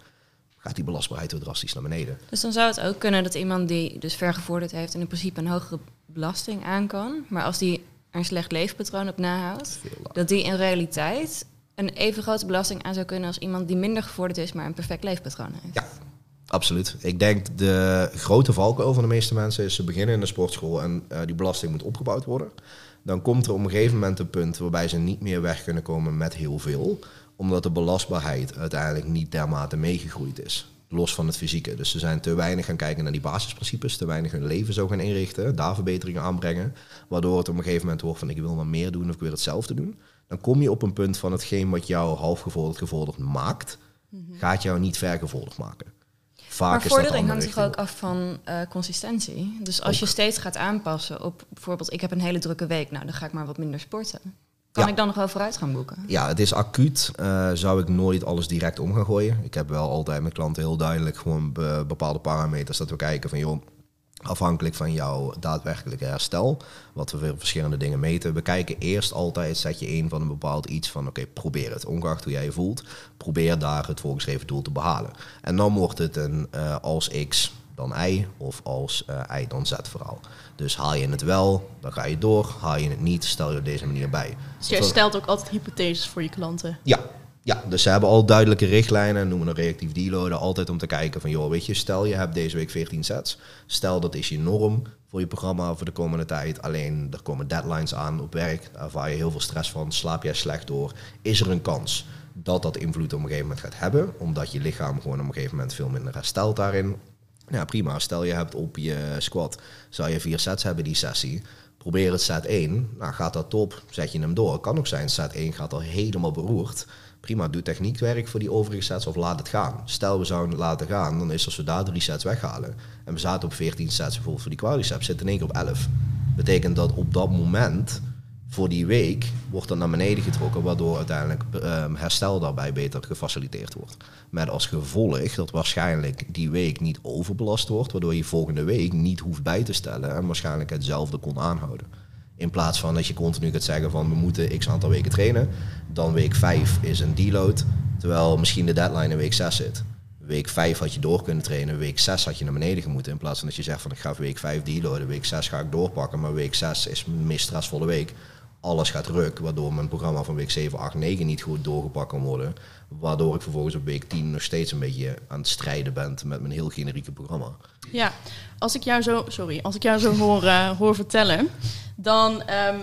gaat die belastbaarheid weer drastisch naar beneden.
Dus dan zou het ook kunnen dat iemand die dus vergevorderd heeft en in principe een hogere belasting aan kan, maar als die er een slecht leefpatroon op nahoudt, dat die in realiteit een even grote belasting aan zou kunnen als iemand die minder gevorderd is, maar een perfect leefpatroon heeft.
Ja, Absoluut. Ik denk de grote valkuil van de meeste mensen is ze beginnen in de sportschool en uh, die belasting moet opgebouwd worden. Dan komt er op een gegeven moment een punt waarbij ze niet meer weg kunnen komen met heel veel, omdat de belastbaarheid uiteindelijk niet dermate meegegroeid is. Los van het fysieke. Dus ze zijn te weinig gaan kijken naar die basisprincipes, te weinig hun leven zo gaan inrichten, daar verbeteringen aanbrengen, waardoor het op een gegeven moment wordt van ik wil maar meer doen of ik wil hetzelfde doen. Dan kom je op een punt van hetgeen wat jou halfgevorderd gevorderd maakt, gaat jou niet vergevorderd maken. Vaak
maar vordering hangt toch ook af van uh, consistentie. Dus als ook. je steeds gaat aanpassen op bijvoorbeeld, ik heb een hele drukke week, nou dan ga ik maar wat minder sporten. Kan ja. ik dan nog wel vooruit gaan boeken?
Ja, het is acuut. Uh, zou ik nooit alles direct om gaan gooien. Ik heb wel altijd met klanten heel duidelijk gewoon be bepaalde parameters dat we kijken van joh, afhankelijk van jouw daadwerkelijke herstel, wat we weer verschillende dingen meten. We kijken eerst altijd, zet je een van een bepaald iets van, oké, okay, probeer het. Ongeacht hoe jij je voelt, probeer daar het voorgeschreven doel te behalen. En dan wordt het een uh, als x dan y of als uh, y dan z verhaal. Dus haal je het wel, dan ga je door. Haal je het niet, stel je op deze manier bij.
Dus jij stelt ook altijd hypotheses voor je klanten?
Ja, ja, dus ze hebben al duidelijke richtlijnen, noemen we reactief deloaden, altijd om te kijken van, joh, weet je, stel je hebt deze week 14 sets, stel dat is je norm voor je programma voor de komende tijd, alleen er komen deadlines aan op werk, daar ervaar je heel veel stress van, slaap jij slecht door, is er een kans dat dat invloed op een gegeven moment gaat hebben, omdat je lichaam gewoon op een gegeven moment veel minder herstelt daarin. Ja, prima. Stel je hebt op je squat, zou je vier sets hebben die sessie, probeer het set 1, nou gaat dat top, zet je hem door. Kan ook zijn, set 1 gaat al helemaal beroerd, prima, doe techniekwerk voor die overige sets of laat het gaan. Stel we zouden laten gaan, dan is als we daar drie sets weghalen en we zaten op 14 sets bijvoorbeeld voor die quadriceps, zitten in één keer op 11. Betekent dat op dat moment voor die week wordt dat naar beneden getrokken, waardoor uiteindelijk um, herstel daarbij beter gefaciliteerd wordt. Met als gevolg dat waarschijnlijk die week niet overbelast wordt, waardoor je volgende week niet hoeft bij te stellen en waarschijnlijk hetzelfde kon aanhouden. In plaats van dat je continu gaat zeggen van we moeten x aantal weken trainen. Dan week 5 is een deload. Terwijl misschien de deadline in week 6 zit. Week 5 had je door kunnen trainen. Week 6 had je naar beneden gemoeten. In plaats van dat je zegt van ik ga week 5 deloaden. Week 6 ga ik doorpakken. Maar week 6 is mijn meest stressvolle week. Alles gaat ruk. Waardoor mijn programma van week 7, 8, 9 niet goed doorgepakt kan worden. Waardoor ik vervolgens op week 10 nog steeds een beetje aan het strijden ben met mijn heel generieke programma.
Ja, als ik jou zo, sorry, als ik jou zo hoor, uh, hoor vertellen, dan um,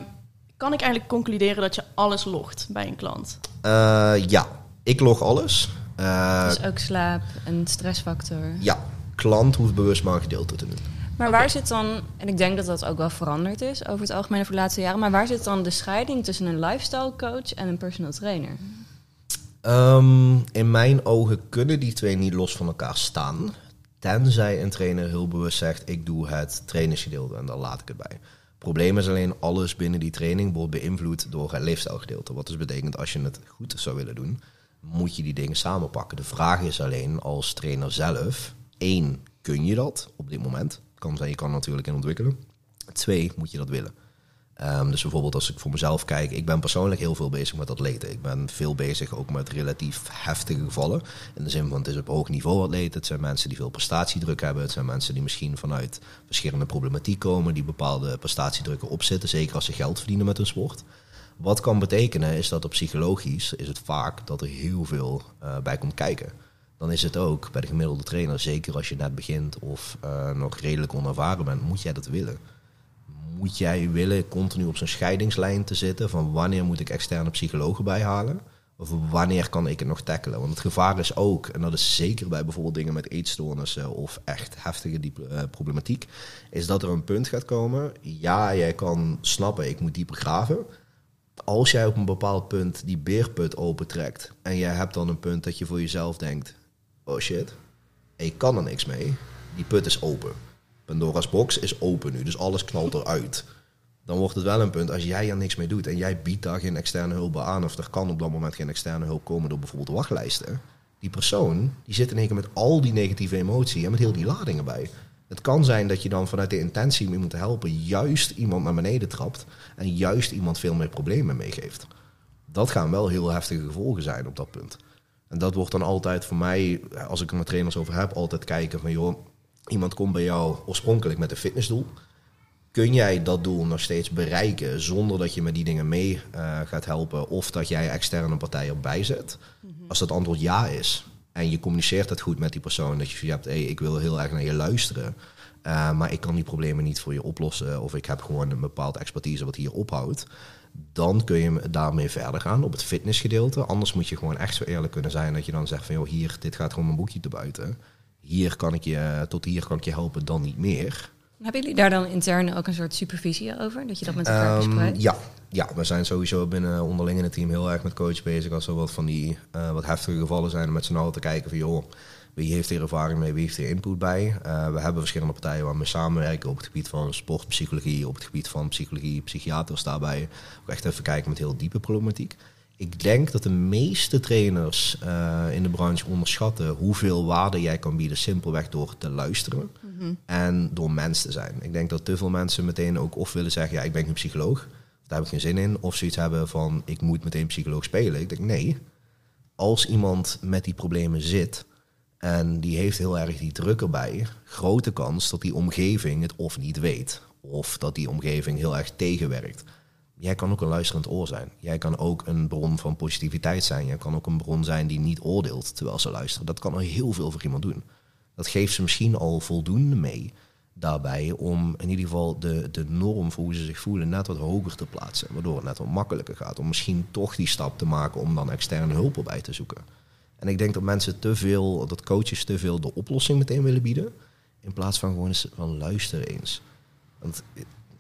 kan ik eigenlijk concluderen dat je alles logt bij een klant.
Uh, ja, ik log alles.
Uh, dus ook slaap, een stressfactor.
Ja, klant hoeft bewust maar een gedeelte te doen.
Maar okay. waar zit dan, en ik denk dat dat ook wel veranderd is over het algemeen over de laatste jaren, maar waar zit dan de scheiding tussen een lifestyle coach en een personal trainer?
Ehm, in mijn ogen kunnen die twee niet los van elkaar staan. Tenzij een trainer heel bewust zegt, ik doe het trainersgedeelte en daar laat ik het bij. Probleem is alleen, alles binnen die training wordt beïnvloed door het leefstijlgedeelte. Wat dus betekent, als je het goed zou willen doen, moet je die dingen samenpakken. De vraag is alleen, als trainer zelf, één, kun je dat op dit moment? Kan zijn, je kan natuurlijk in ontwikkelen. Twee, moet je dat willen. Um, dus bijvoorbeeld als ik voor mezelf kijk, ik ben persoonlijk heel veel bezig met atleten. Ik ben veel bezig ook met relatief heftige gevallen. In de zin van het is op hoog niveau atleten. Het zijn mensen die veel prestatiedruk hebben. Het zijn mensen die misschien vanuit verschillende problematiek komen, die bepaalde prestatiedrukken opzitten, zeker als ze geld verdienen met hun sport. Wat kan betekenen is dat op psychologisch is het vaak dat er heel veel uh, bij komt kijken. Dan is het ook bij de gemiddelde trainer, zeker als je net begint of uh, nog redelijk onervaren bent, moet jij dat willen moet jij willen continu op zo'n scheidingslijn te zitten van wanneer moet ik externe psychologen bijhalen? Of wanneer kan ik het nog tackelen? Want het gevaar is ook, en dat is zeker bij bijvoorbeeld dingen met eetstoornissen of echt heftige diep, uh, problematiek, is dat er een punt gaat komen. Ja, jij kan snappen, ik moet dieper graven. Als jij op een bepaald punt die beerput opentrekt en jij hebt dan een punt dat je voor jezelf denkt, oh shit, ik kan er niks mee. Die put is open. Pandora's box is open nu, dus alles knalt eruit. Dan wordt het wel een punt als jij er niks mee doet en jij biedt daar geen externe hulp aan, of er kan op dat moment geen externe hulp komen door bijvoorbeeld wachtlijsten. Die persoon die zit in één keer met al die negatieve emotie en met heel die ladingen bij. Het kan zijn dat je dan vanuit de intentie mee moet helpen, juist iemand naar beneden trapt en juist iemand veel meer problemen meegeeft. Dat gaan wel heel heftige gevolgen zijn op dat punt. En dat wordt dan altijd voor mij, als ik er met trainers over heb, altijd kijken van joh, Iemand komt bij jou oorspronkelijk met een fitnessdoel. Kun jij dat doel nog steeds bereiken zonder dat je met die dingen mee uh, gaat helpen of dat jij externe partijen erbij zet? Mm -hmm. Als dat antwoord ja is en je communiceert het goed met die persoon, dat je hebt, hey, ik wil heel erg naar je luisteren, uh, maar ik kan die problemen niet voor je oplossen of ik heb gewoon een bepaalde expertise wat hier ophoudt, dan kun je daarmee verder gaan op het fitnessgedeelte. Anders moet je gewoon echt zo eerlijk kunnen zijn dat je dan zegt van joh, hier, dit gaat gewoon mijn boekje te buiten hier kan ik je, tot hier kan ik je helpen, dan niet meer.
Hebben jullie daar dan intern ook een soort supervisie over? Dat je dat met elkaar um, bespreekt?
Ja. ja, we zijn sowieso binnen onderling in het team heel erg met coach bezig. Als er wat van die uh, wat heftige gevallen zijn, om met z'n allen te kijken van joh, wie heeft hier ervaring mee, wie heeft hier input bij. Uh, we hebben verschillende partijen waar we samenwerken op het gebied van sportpsychologie, op het gebied van psychologie, psychiaters daarbij. Ook echt even kijken met heel diepe problematiek. Ik denk dat de meeste trainers uh, in de branche onderschatten hoeveel waarde jij kan bieden simpelweg door te luisteren mm -hmm. en door mens te zijn. Ik denk dat te veel mensen meteen ook of willen zeggen, ja, ik ben geen psycholoog, daar heb ik geen zin in, of zoiets hebben van, ik moet meteen psycholoog spelen. Ik denk, nee, als iemand met die problemen zit en die heeft heel erg die druk erbij, grote kans dat die omgeving het of niet weet, of dat die omgeving heel erg tegenwerkt jij kan ook een luisterend oor zijn. Jij kan ook een bron van positiviteit zijn. Jij kan ook een bron zijn die niet oordeelt terwijl ze luisteren. Dat kan al heel veel voor iemand doen. Dat geeft ze misschien al voldoende mee daarbij om in ieder geval de, de norm voor hoe ze zich voelen net wat hoger te plaatsen. Waardoor het net wat makkelijker gaat om misschien toch die stap te maken om dan externe hulp erbij te zoeken. En ik denk dat mensen te veel, dat coaches te veel de oplossing meteen willen bieden. In plaats van gewoon eens van luisteren eens. Want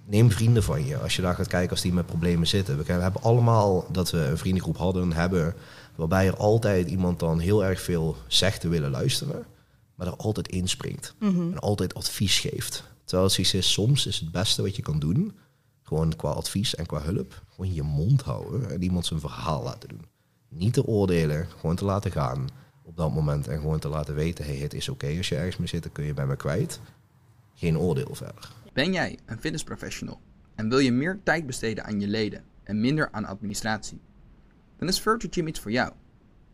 neem vrienden van je als je daar gaat kijken als die met problemen zitten. We hebben allemaal dat we een vriendengroep hadden, hebben, waarbij er altijd iemand dan heel erg veel zegt te willen luisteren, maar er altijd inspringt mm -hmm. en altijd advies geeft. Terwijl het zoiets is, soms is het beste wat je kan doen, gewoon qua advies en qua hulp, gewoon je mond houden en iemand zijn verhaal laten doen. Niet te oordelen, gewoon te laten gaan op dat moment en gewoon te laten weten, hey, het is oké als je ergens mee zit, dan kun je bij me kwijt. Geen oordeel verder.
Ben jij een fitnessprofessional en wil je meer tijd besteden aan je leden en minder aan administratie? Dan is Virtual iets voor jou.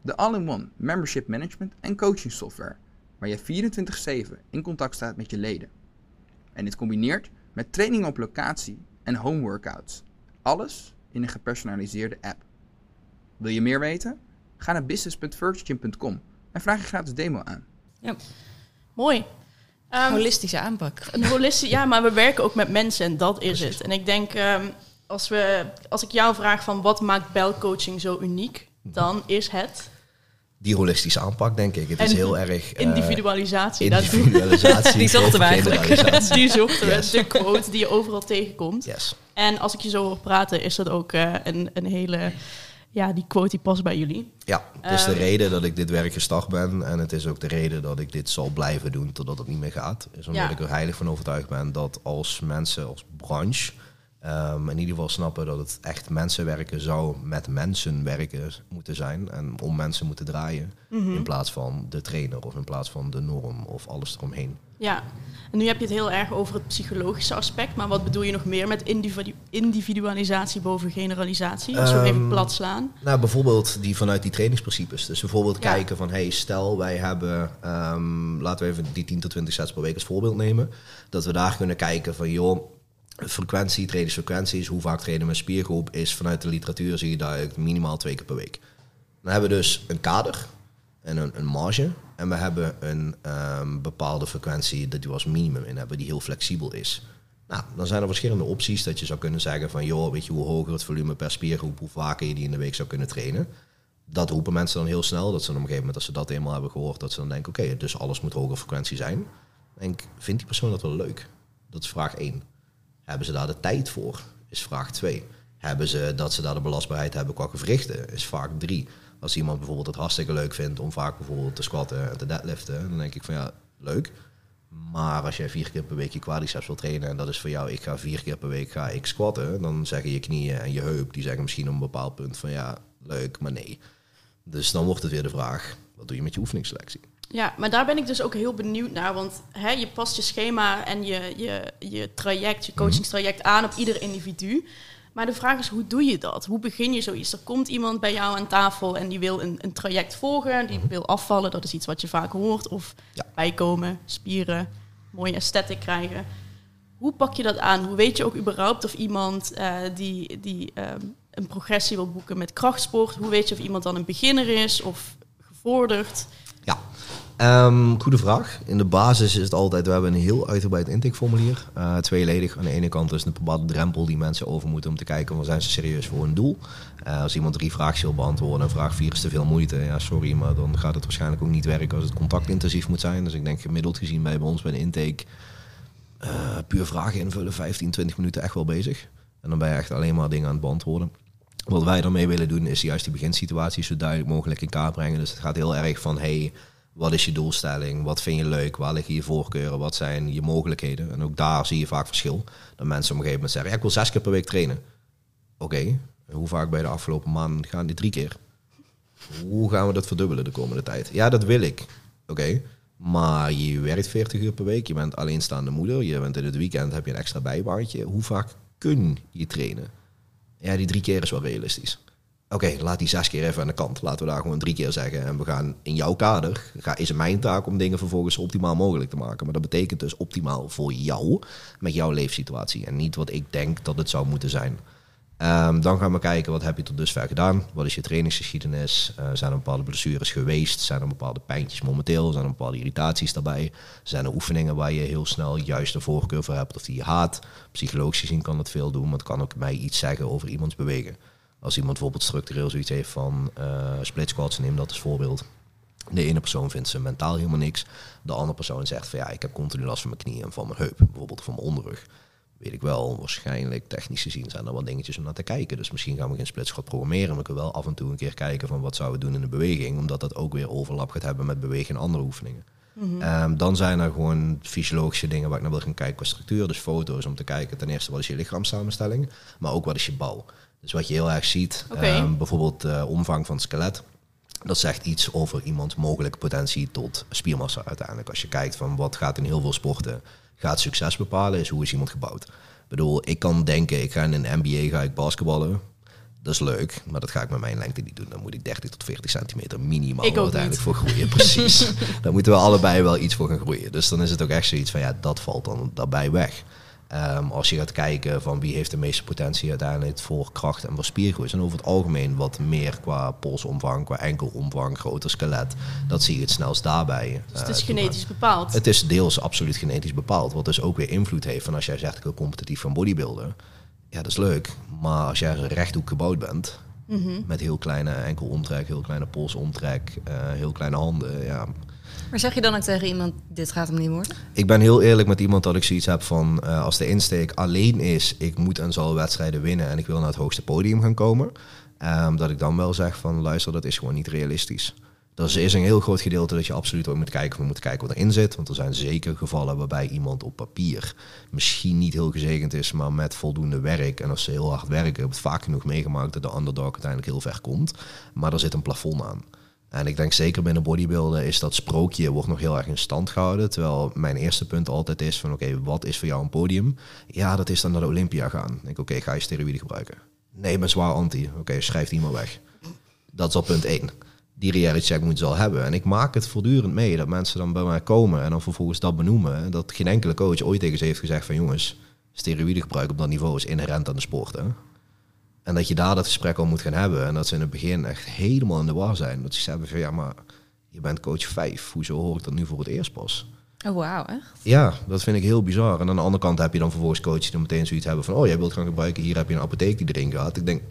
De all-in-one membership management en coaching software waar je 24/7 in contact staat met je leden. En dit combineert met training op locatie en home workouts. Alles in een gepersonaliseerde app. Wil je meer weten? Ga naar business.virtualgym.com en vraag je gratis demo aan.
Ja. Mooi.
Um, holistische aanpak.
Een holistische, ja, maar we werken ook met mensen en dat is het. En ik denk, um, als, we, als ik jou vraag van wat maakt belcoaching zo uniek, dan is het...
Die holistische aanpak, denk ik. Het is heel erg...
Uh, individualisatie.
Individualisatie.
die zochten we eigenlijk.
Die zochten we. Yes. De quote die je overal tegenkomt.
Yes.
En als ik je zo hoor praten, is dat ook uh, een, een hele ja, die quote die past bij jullie.
Ja, het is de
Ehm.
reden dat ik dit werk gestart ben. En het is ook de reden dat ik dit zal blijven doen totdat het niet meer gaat. Is omdat
Ja.
ik er heilig van overtuigd ben dat als mensen, als branche, ehm, in ieder geval snappen dat het echt mensen werken zou met mensen werken moeten zijn. En om mensen moeten draaien.
Mhm.
In plaats van de trainer of in plaats van de norm of alles eromheen.
Ja, en nu heb je het heel erg over het psychologische aspect. Maar wat bedoel je nog meer met individu- individualisatie boven generalisatie? Als we even
Ehm,
plat slaan.
Nou, bijvoorbeeld die vanuit die trainingsprincipes. Dus bijvoorbeeld
Ja.
kijken van, hey, stel wij hebben, ehm, laten we even die 10 tot 20 sets per week als voorbeeld nemen. Dat we daar kunnen kijken van, joh, frequentie, trainingsfrequenties, hoe vaak trainen een spiergroep, is vanuit de literatuur zie je duidelijk minimaal twee keer per week. Dan hebben we dus een kader en een, een marge. En we hebben een ehm, bepaalde frequentie dat we als minimum in hebben, die heel flexibel is. Nou, dan zijn er verschillende opties dat je zou kunnen zeggen van, joh, weet je hoe hoger het volume per spiergroep, hoe vaker je die in de week zou kunnen trainen. Dat roepen mensen dan heel snel, dat ze op een gegeven moment, als ze dat eenmaal hebben gehoord, dat ze dan denken, oké, dus alles moet hoge frequentie zijn. Denk, vindt die persoon dat wel leuk? Dat is vraag 1. Hebben ze daar de tijd voor? Is vraag 2. Hebben ze dat ze daar de belastbaarheid hebben qua gewrichten? Is vraag 3. Als iemand bijvoorbeeld het hartstikke leuk vindt om vaak bijvoorbeeld te squatten en te deadliften, dan denk ik van ja, leuk. Maar als jij vier keer per week je quadriceps wil trainen en dat is voor jou, ik ga vier keer per week ga ik squatten, dan zeggen je knieën en je heup, die zeggen misschien op een bepaald punt van ja, leuk, maar nee. Dus dan wordt het weer de vraag, wat doe je met je oefeningsselectie?
Ja, maar daar ben ik dus ook heel benieuwd naar. Want hè, je past je schema en je, je, je traject, je coachingstraject aan op ieder individu. Maar de vraag is, hoe doe je dat? Hoe begin je zoiets? Er komt iemand bij jou aan tafel en die wil een, een traject volgen. Die wil afvallen, dat is iets wat je vaak hoort. Of
Ja.
bijkomen, spieren, mooie aesthetic krijgen. Hoe pak je dat aan? Hoe weet je ook überhaupt of iemand eh, die, die ehm, een progressie wil boeken met krachtsport... hoe weet je of iemand dan een beginner is of gevorderd?
Ehm, goede vraag. In de basis is het altijd, we hebben een heel uitgebreid intakeformulier. eh tweeledig. Aan de ene kant is het een bepaalde drempel die mensen over moeten om te kijken, van zijn ze serieus voor hun doel? Eh, als iemand drie vraagjes wil beantwoorden en vraag vier is te veel moeite, ja sorry, maar dan gaat het waarschijnlijk ook niet werken als het contactintensief moet zijn. Dus ik denk gemiddeld gezien bij ons bij de intake eh, puur vragen invullen, 15, 20 minuten echt wel bezig. En dan ben je echt alleen maar dingen aan het beantwoorden. Wat wij mee willen doen is juist die beginsituatie zo duidelijk mogelijk in kaart brengen. Dus het gaat heel erg van, hey, wat is je doelstelling? Wat vind je leuk? Waar liggen je voorkeuren? Wat zijn je mogelijkheden? En ook daar zie je vaak verschil. Dat mensen op een gegeven moment zeggen, ja, ik wil zes keer per week trainen. Oké, hoe vaak bij de afgelopen maanden gaan die drie keer? Hoe gaan we dat verdubbelen de komende tijd? Ja, dat wil ik. Oké, maar je werkt 40 uur per week, je bent alleenstaande moeder, je bent in het weekend, heb je een extra bijbaantje. Hoe vaak kun je trainen? Ja, die drie keer is wel realistisch. Oké, laat die zes keer even aan de kant. Laten we daar gewoon drie keer zeggen. En we gaan in jouw kader, ga, is het mijn taak om dingen vervolgens zo optimaal mogelijk te maken. Maar dat betekent dus optimaal voor jou, met jouw leefsituatie. En niet wat ik denk dat het zou moeten zijn. Ehm, dan gaan we kijken, wat heb je tot dusver gedaan? Wat is je trainingsgeschiedenis? Eh, zijn er bepaalde blessures geweest? Zijn er bepaalde pijntjes momenteel? Zijn er bepaalde irritaties daarbij? Zijn er oefeningen waar je heel snel juist de voorkeur voor hebt of die je haat? Psychologisch gezien kan dat veel doen, maar het kan ook mij iets zeggen over iemands bewegen. Als iemand bijvoorbeeld structureel zoiets heeft van eh split squats, neem dat als voorbeeld. De ene persoon vindt ze mentaal helemaal niks. De andere persoon zegt van ja, ik heb continu last van mijn knieën en van mijn heup, bijvoorbeeld van mijn onderrug. Weet ik wel, waarschijnlijk technisch gezien zijn er wel dingetjes om naar te kijken. Dus misschien gaan we geen split squat programmeren, maar we kunnen wel af en toe een keer kijken van wat zouden we doen in de beweging, omdat dat ook weer overlap gaat hebben met bewegen en andere oefeningen. Ehm, dan zijn er gewoon fysiologische dingen waar ik naar wil gaan kijken qua structuur. Dus foto's om te kijken ten eerste wat is je lichaamssamenstelling, maar ook wat is je bouw. Dus wat je heel erg ziet, ehm, bijvoorbeeld de omvang van het skelet. Dat zegt iets over iemands mogelijke potentie tot spiermassa uiteindelijk. Als je kijkt van wat gaat in heel veel sporten, gaat succes bepalen, is hoe is iemand gebouwd. Ik bedoel, ik kan denken, ik ga in een NBA ga ik basketballen. Dat is leuk, maar dat ga ik met mijn lengte niet doen. Dan moet ik 30 tot 40 centimeter minimaal uiteindelijk
niet.
voor groeien. Precies. Daar moeten we allebei wel iets voor gaan groeien. Dus dan is het ook echt zoiets van, ja, dat valt dan daarbij weg. Ehm, als je gaat kijken van wie heeft de meeste potentie uiteindelijk voor kracht en voor spiergroei, en over het algemeen wat meer qua polsomvang, qua enkelomvang, groter skelet. Dat zie je het snelst daarbij.
Dus het
eh,
is
toe
genetisch bepaald.
het is deels absoluut genetisch bepaald, wat dus ook weer invloed heeft. van als jij zegt ik wil competitief van bodybuilden, ja dat is leuk. Maar als jij rechthoek gebouwd bent,
Mhm.
met heel kleine enkelomtrek, heel kleine polsomtrek, eh, heel kleine handen, ja.
Maar zeg je dan ook tegen iemand, dit gaat hem niet worden?
Ik ben heel eerlijk met iemand dat ik zoiets heb van, eh, als de insteek alleen is, ik moet en zal wedstrijden winnen en ik wil naar het hoogste podium gaan komen. Ehm, dat ik dan wel zeg van luister, dat is gewoon niet realistisch. Er is een heel groot gedeelte dat je absoluut ook moet kijken. We moeten kijken wat erin zit. Want er zijn zeker gevallen waarbij iemand op papier misschien niet heel gezegend is, maar met voldoende werk. En als ze heel hard werken, heb ik het vaak genoeg meegemaakt dat de underdog uiteindelijk heel ver komt. Maar er zit een plafond aan. En ik denk zeker binnen bodybuilden is dat sprookje wordt nog heel erg in stand gehouden. Terwijl mijn eerste punt altijd is van oké, wat is voor jou een podium? Ja, dat is dan naar de Olympia gaan. Ik denk oké, ga je steroïden gebruiken? Nee, maar zwaar anti. Oké, schrijf die maar weg. Dat is al punt 1. Die reality check moeten ze al hebben. En ik maak het voortdurend mee dat mensen dan bij mij komen en dan vervolgens dat benoemen. Dat geen enkele coach ooit tegen ze heeft gezegd van jongens, steroïden gebruik op dat niveau is inherent aan de sport. Hè? En dat je daar dat gesprek al moet gaan hebben. En dat ze in het begin echt helemaal in de war zijn. Dat ze zeggen van ja, maar je bent coach 5. Hoezo hoor ik dat nu voor het eerst pas?
Oh, wauw, echt?
Ja, dat vind ik heel bizar. En aan de andere kant heb je dan vervolgens coaches die dan meteen zoiets hebben van... oh, jij wilt gaan gebruiken, hier heb je een apotheek die erin gaat. Ik denk,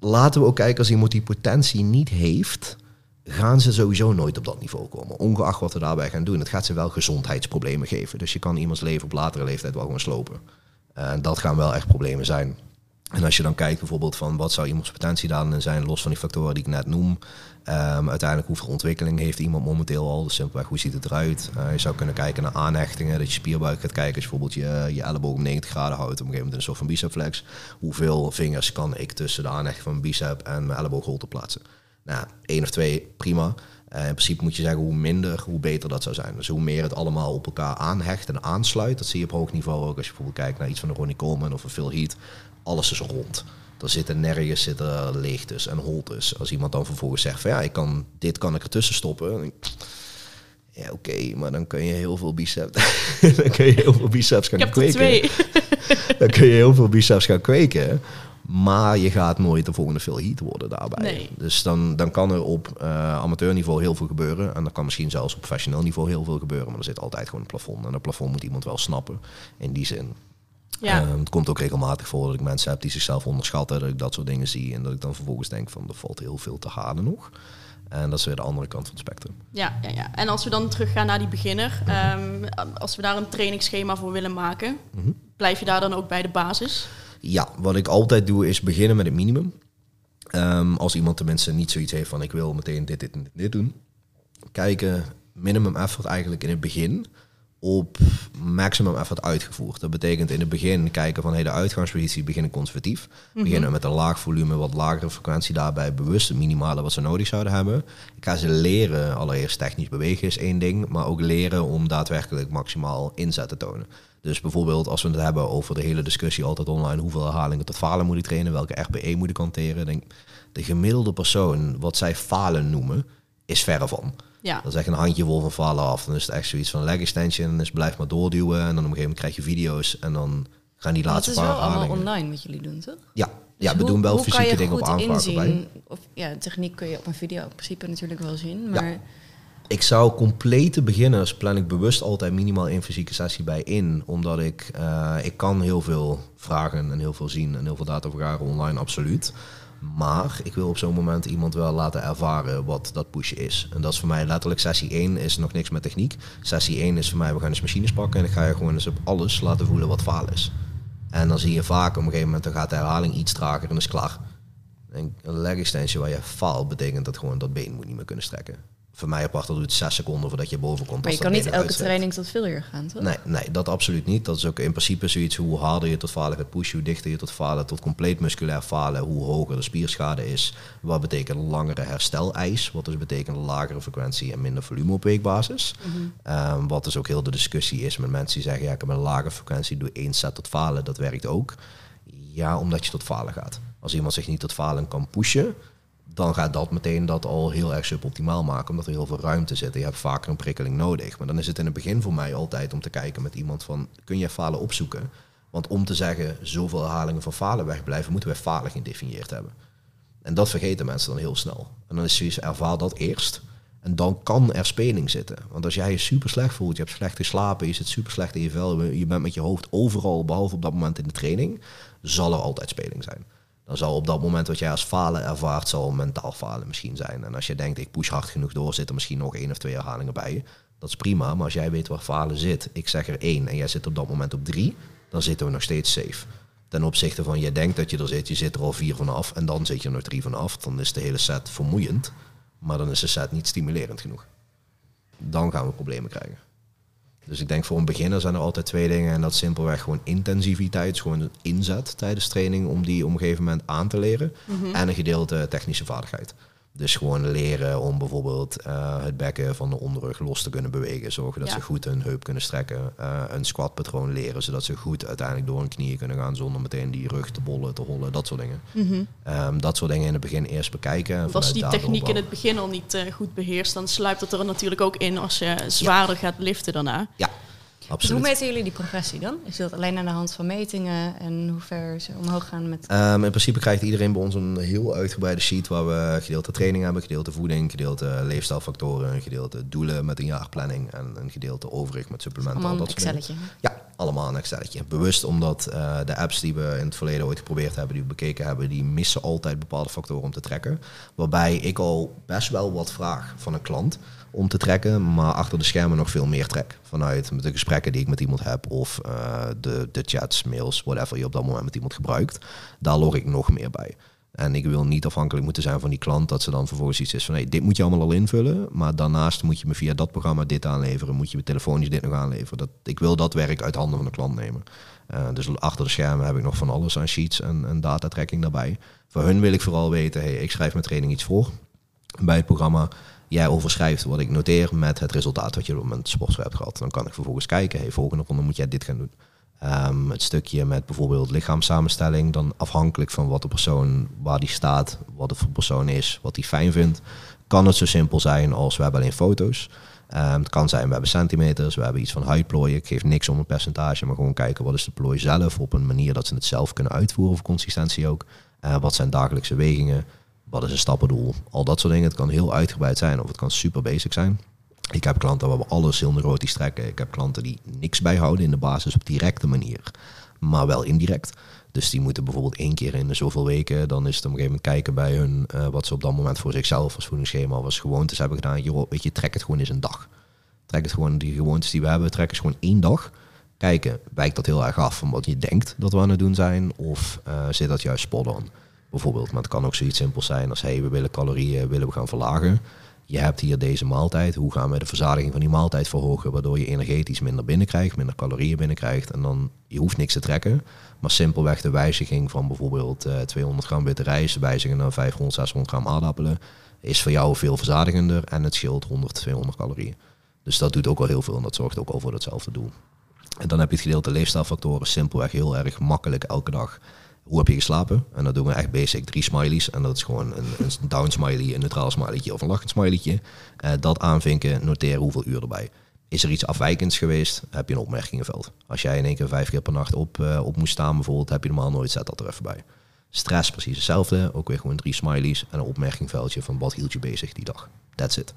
laten we ook kijken als iemand die potentie niet heeft... gaan ze sowieso nooit op dat niveau komen. Ongeacht wat we daarbij gaan doen. Het gaat ze wel gezondheidsproblemen geven. Dus je kan iemands leven op latere leeftijd wel gewoon slopen. En dat gaan wel echt problemen zijn. En als je dan kijkt bijvoorbeeld van wat zou iemands potentie dan zijn, los van die factoren die ik net noem. Um, uiteindelijk hoeveel ontwikkeling heeft iemand momenteel al? Dus simpelweg hoe ziet het eruit? Uh, je zou kunnen kijken naar aanhechtingen, dat je spierbuik gaat kijken. Als je bijvoorbeeld je, je elleboog op 90 graden houdt, op een gegeven moment een soort van bicepflex. Hoeveel vingers kan ik tussen de aanhechting van mijn bicep en mijn elleboogholte plaatsen? Nou, één of twee, prima. Uh, in principe moet je zeggen hoe minder, hoe beter dat zou zijn. Dus hoe meer het allemaal op elkaar aanhecht en aansluit. Dat zie je op hoog niveau ook als je bijvoorbeeld kijkt naar iets van de Ronnie Coleman of een Phil Heath alles is rond. Er zitten nergens zitten leegtes en holtes. Als iemand dan vervolgens zegt van ja, ik kan, dit kan ik ertussen stoppen. Ja, oké, maar dan kun je heel veel biceps. dan kun je heel veel biceps gaan
Ik heb
kweken.
twee.
dan kun je heel veel biceps gaan kweken. Maar je gaat nooit de volgende veel heat worden daarbij.
Nee.
Dus dan, dan kan er op uh, amateurniveau heel veel gebeuren. En dan kan misschien zelfs op professioneel niveau heel veel gebeuren. Maar er zit altijd gewoon een plafond. En dat plafond moet iemand wel snappen. In die zin.
Ja.
Ehm, het komt ook regelmatig voor dat ik mensen heb die zichzelf onderschatten. Dat ik dat soort dingen zie. En dat ik dan vervolgens denk van er valt heel veel te halen nog. En dat is weer de andere kant van het spectrum.
Ja, ja, ja. En als we dan teruggaan naar die beginner, ehm, als we daar een trainingsschema voor willen maken,
Mhm.
blijf je daar dan ook bij de basis?
Ja, wat ik altijd doe is beginnen met het minimum. Ehm, als iemand tenminste niet zoiets heeft van ik wil meteen dit, dit en dit doen. Kijken, minimum effort eigenlijk in het begin op maximum effort uitgevoerd. Dat betekent in het begin kijken van hey, de uitgangspositie beginnen conservatief. Beginnen met een laag volume, wat lagere frequentie daarbij bewust, het minimale wat ze nodig zouden hebben. Ik ga ze leren, allereerst technisch bewegen is één ding, maar ook leren om daadwerkelijk maximaal inzet te tonen. Dus bijvoorbeeld als we het hebben over de hele discussie altijd online, hoeveel herhalingen tot falen moet ik trainen, welke RPE moet ik hanteren. Denk, de gemiddelde persoon, wat zij falen noemen, is verre van.
Ja.
Dat is echt een handjevol van falen af. Dan is het echt zoiets van leg extension. En dus blijf maar doorduwen. En dan op een gegeven moment krijg je video's. En dan gaan die
het
laatste
is
paar
wel allemaal
herhalingen.
online wat jullie doen, toch?
Ja,
Dus
ja we
hoe-
doen wel fysieke dingen op aanvraag.
Of, ja, techniek kun je op een video in principe natuurlijk wel zien.
Ja.
Maar
Ik zou complete beginners plan ik bewust altijd minimaal één fysieke sessie bij in. Omdat ik, eh, ik kan heel veel vragen en heel veel zien en heel veel data vergaren online, absoluut. Maar ik wil op zo'n moment iemand wel laten ervaren wat dat pushen is. En dat is voor mij letterlijk sessie 1 is nog niks met techniek. Sessie 1 is voor mij, we gaan eens machines pakken en ik ga je gewoon eens op alles laten voelen wat faal is. En dan zie je vaak op een gegeven moment, dan gaat de herhaling iets trager en is klaar. En een leg extension waar je faalt, betekent dat gewoon dat been moet niet meer kunnen strekken. Voor mij apart, dat doet 6 seconden voordat je boven komt.
Maar je kan niet elke training tot failure gaan, toch?
Nee, nee, dat absoluut niet. Dat is ook in principe zoiets hoe harder je tot falen gaat pushen, hoe dichter je tot falen, tot compleet musculair falen, hoe hoger de spierschade is. Wat betekent een langere hersteleis, wat dus betekent lagere frequentie en minder volume op weekbasis. Ehm, wat dus ook heel de discussie is met mensen die zeggen, ja, ik heb een lage frequentie, doe één set tot falen, dat werkt ook. Ja, omdat je tot falen gaat. Als iemand zich niet tot falen kan pushen, dan gaat dat meteen dat al heel erg suboptimaal maken, omdat er heel veel ruimte zit. Je hebt vaker een prikkeling nodig. Maar dan is het in het begin voor mij altijd om te kijken met iemand van, kun je falen opzoeken? Want om te zeggen, zoveel herhalingen van falen wegblijven, moeten we falen gedefinieerd hebben. En dat vergeten mensen dan heel snel. En dan is zoiets, ervaar dat eerst. En dan kan er speling zitten. Want als jij je super slecht voelt, je hebt slecht geslapen, je zit super slecht in je vel, je bent met je hoofd overal, behalve op dat moment in de training, zal er altijd speling zijn. Dan zal op dat moment wat jij als falen ervaart, zal mentaal falen misschien zijn. En als je denkt, ik push hard genoeg door, zit er misschien nog één of twee herhalingen bij. Dat is prima, maar als jij weet waar falen zit, ik zeg er één en jij zit op dat moment op drie, dan zitten we nog steeds safe. Ten opzichte van, je denkt dat je er zit, je zit er al vier vanaf en dan zit je er nog drie vanaf. Dan is de hele set vermoeiend, maar dan is de set niet stimulerend genoeg. Dan gaan we problemen krijgen. Dus ik denk voor een beginner zijn er altijd twee dingen. En dat is simpelweg gewoon intensiviteit, gewoon een inzet tijdens training om die op een gegeven moment aan te leren. En een gedeelte technische vaardigheid. Dus gewoon leren om bijvoorbeeld eh, het bekken van de onderrug los te kunnen bewegen. Zorgen dat
Ja.
ze goed hun heup kunnen strekken. Eh, een squatpatroon leren, zodat ze goed uiteindelijk door hun knieën kunnen gaan zonder meteen die rug te bollen, te hollen, dat soort dingen. Ehm, dat soort dingen in het begin eerst bekijken.
Want als je die techniek in het begin al niet eh, goed beheerst, dan sluipt het er natuurlijk ook in als je zwaarder gaat liften daarna.
Ja,
Hoe meten jullie die progressie dan? Is dat alleen aan de hand van metingen en hoe ver ze omhoog gaan met...
Ehm, in principe krijgt iedereen bij ons een heel uitgebreide sheet waar we gedeelte training hebben, gedeelte voeding, gedeelte leefstijlfactoren, een gedeelte doelen met een jaarplanning en een gedeelte overig met supplementen.
Allemaal
dat soort dingen. Ja, allemaal een Excelletje. Bewust omdat eh, de apps die we in het verleden ooit geprobeerd hebben, die we bekeken hebben, die missen altijd bepaalde factoren om te trekken. Waarbij ik al best wel wat vraag van een klant om te trekken, maar achter de schermen nog veel meer trek. Vanuit de gesprekken die ik met iemand heb of eh, de, de chats, mails, whatever je op dat moment met iemand gebruikt. Daar log ik nog meer bij. En ik wil niet afhankelijk moeten zijn van die klant dat ze dan vervolgens iets is van hey, dit moet je allemaal al invullen, maar daarnaast moet je me via dat programma dit aanleveren, moet je me telefonisch dit nog aanleveren. Dat, ik wil dat werk uit handen van de klant nemen. Eh, dus achter de schermen heb ik nog van alles aan sheets en, en datatracking daarbij. Voor hun wil ik vooral weten, hey, ik schrijf mijn training iets voor bij het programma. Jij overschrijft wat ik noteer met het resultaat wat je op mijn sportschool hebt gehad. Dan kan ik vervolgens kijken, hey, volgende ronde moet jij dit gaan doen. Ehm, het stukje met bijvoorbeeld lichaamssamenstelling, dan afhankelijk van wat de persoon, waar die staat, wat het voor persoon is, wat hij fijn vindt, kan het zo simpel zijn als we hebben alleen foto's. Ehm, het kan zijn, we hebben centimeters, we hebben iets van huidplooien. Ik geef niks om een percentage, maar gewoon kijken wat is de plooi zelf op een manier dat ze het zelf kunnen uitvoeren, of consistentie ook. Eh, wat zijn dagelijkse wegingen? Wat is een stappendoel? Al dat soort dingen. Het kan heel uitgebreid zijn of het kan super basic zijn. Ik heb klanten waar we alles heel neurotisch trekken. Ik heb klanten die niks bijhouden in de basis op directe manier, maar wel indirect. Dus die moeten bijvoorbeeld één keer in de zoveel weken, dan is het op een gegeven moment kijken bij hun eh, wat ze op dat moment voor zichzelf als voedingsschema of als gewoontes hebben gedaan. Joh, weet je, trek het gewoon eens een dag. Trek het gewoon, die gewoontes die we hebben, trek eens gewoon één dag. Kijken, wijkt dat heel erg af van wat je denkt dat we aan het doen zijn? Of eh, zit dat juist spot on? Bijvoorbeeld, maar het kan ook zoiets simpels zijn als, hey, we willen calorieën willen we gaan verlagen. Je hebt hier deze maaltijd. Hoe gaan we de verzadiging van die maaltijd verhogen? Waardoor je energetisch minder binnenkrijgt, minder calorieën binnenkrijgt. En dan, je hoeft niks te trekken. Maar simpelweg de wijziging van bijvoorbeeld eh, 200 gram witte rijst, wijzigen naar 500, 600 gram aardappelen, is voor jou veel verzadigender en het scheelt 100, 200 calorieën. Dus dat doet ook al heel veel en dat zorgt ook al voor hetzelfde doel. En dan heb je het gedeelte leefstijlfactoren, simpelweg heel erg makkelijk elke dag. Hoe heb je geslapen? En dat doen we echt basic drie smileys. En dat is gewoon een, een down smiley, een neutraal smileytje of een lachend smileytje. Eh, dat aanvinken, noteren hoeveel uur erbij. Is er iets afwijkends geweest, heb je een opmerkingenveld. Als jij in één keer vijf keer per nacht op, eh, op moest staan bijvoorbeeld, heb je normaal nooit, zet dat er even bij. Stress precies hetzelfde, ook weer gewoon drie smileys en een opmerkingveldje van wat hield je bezig die dag. That's it.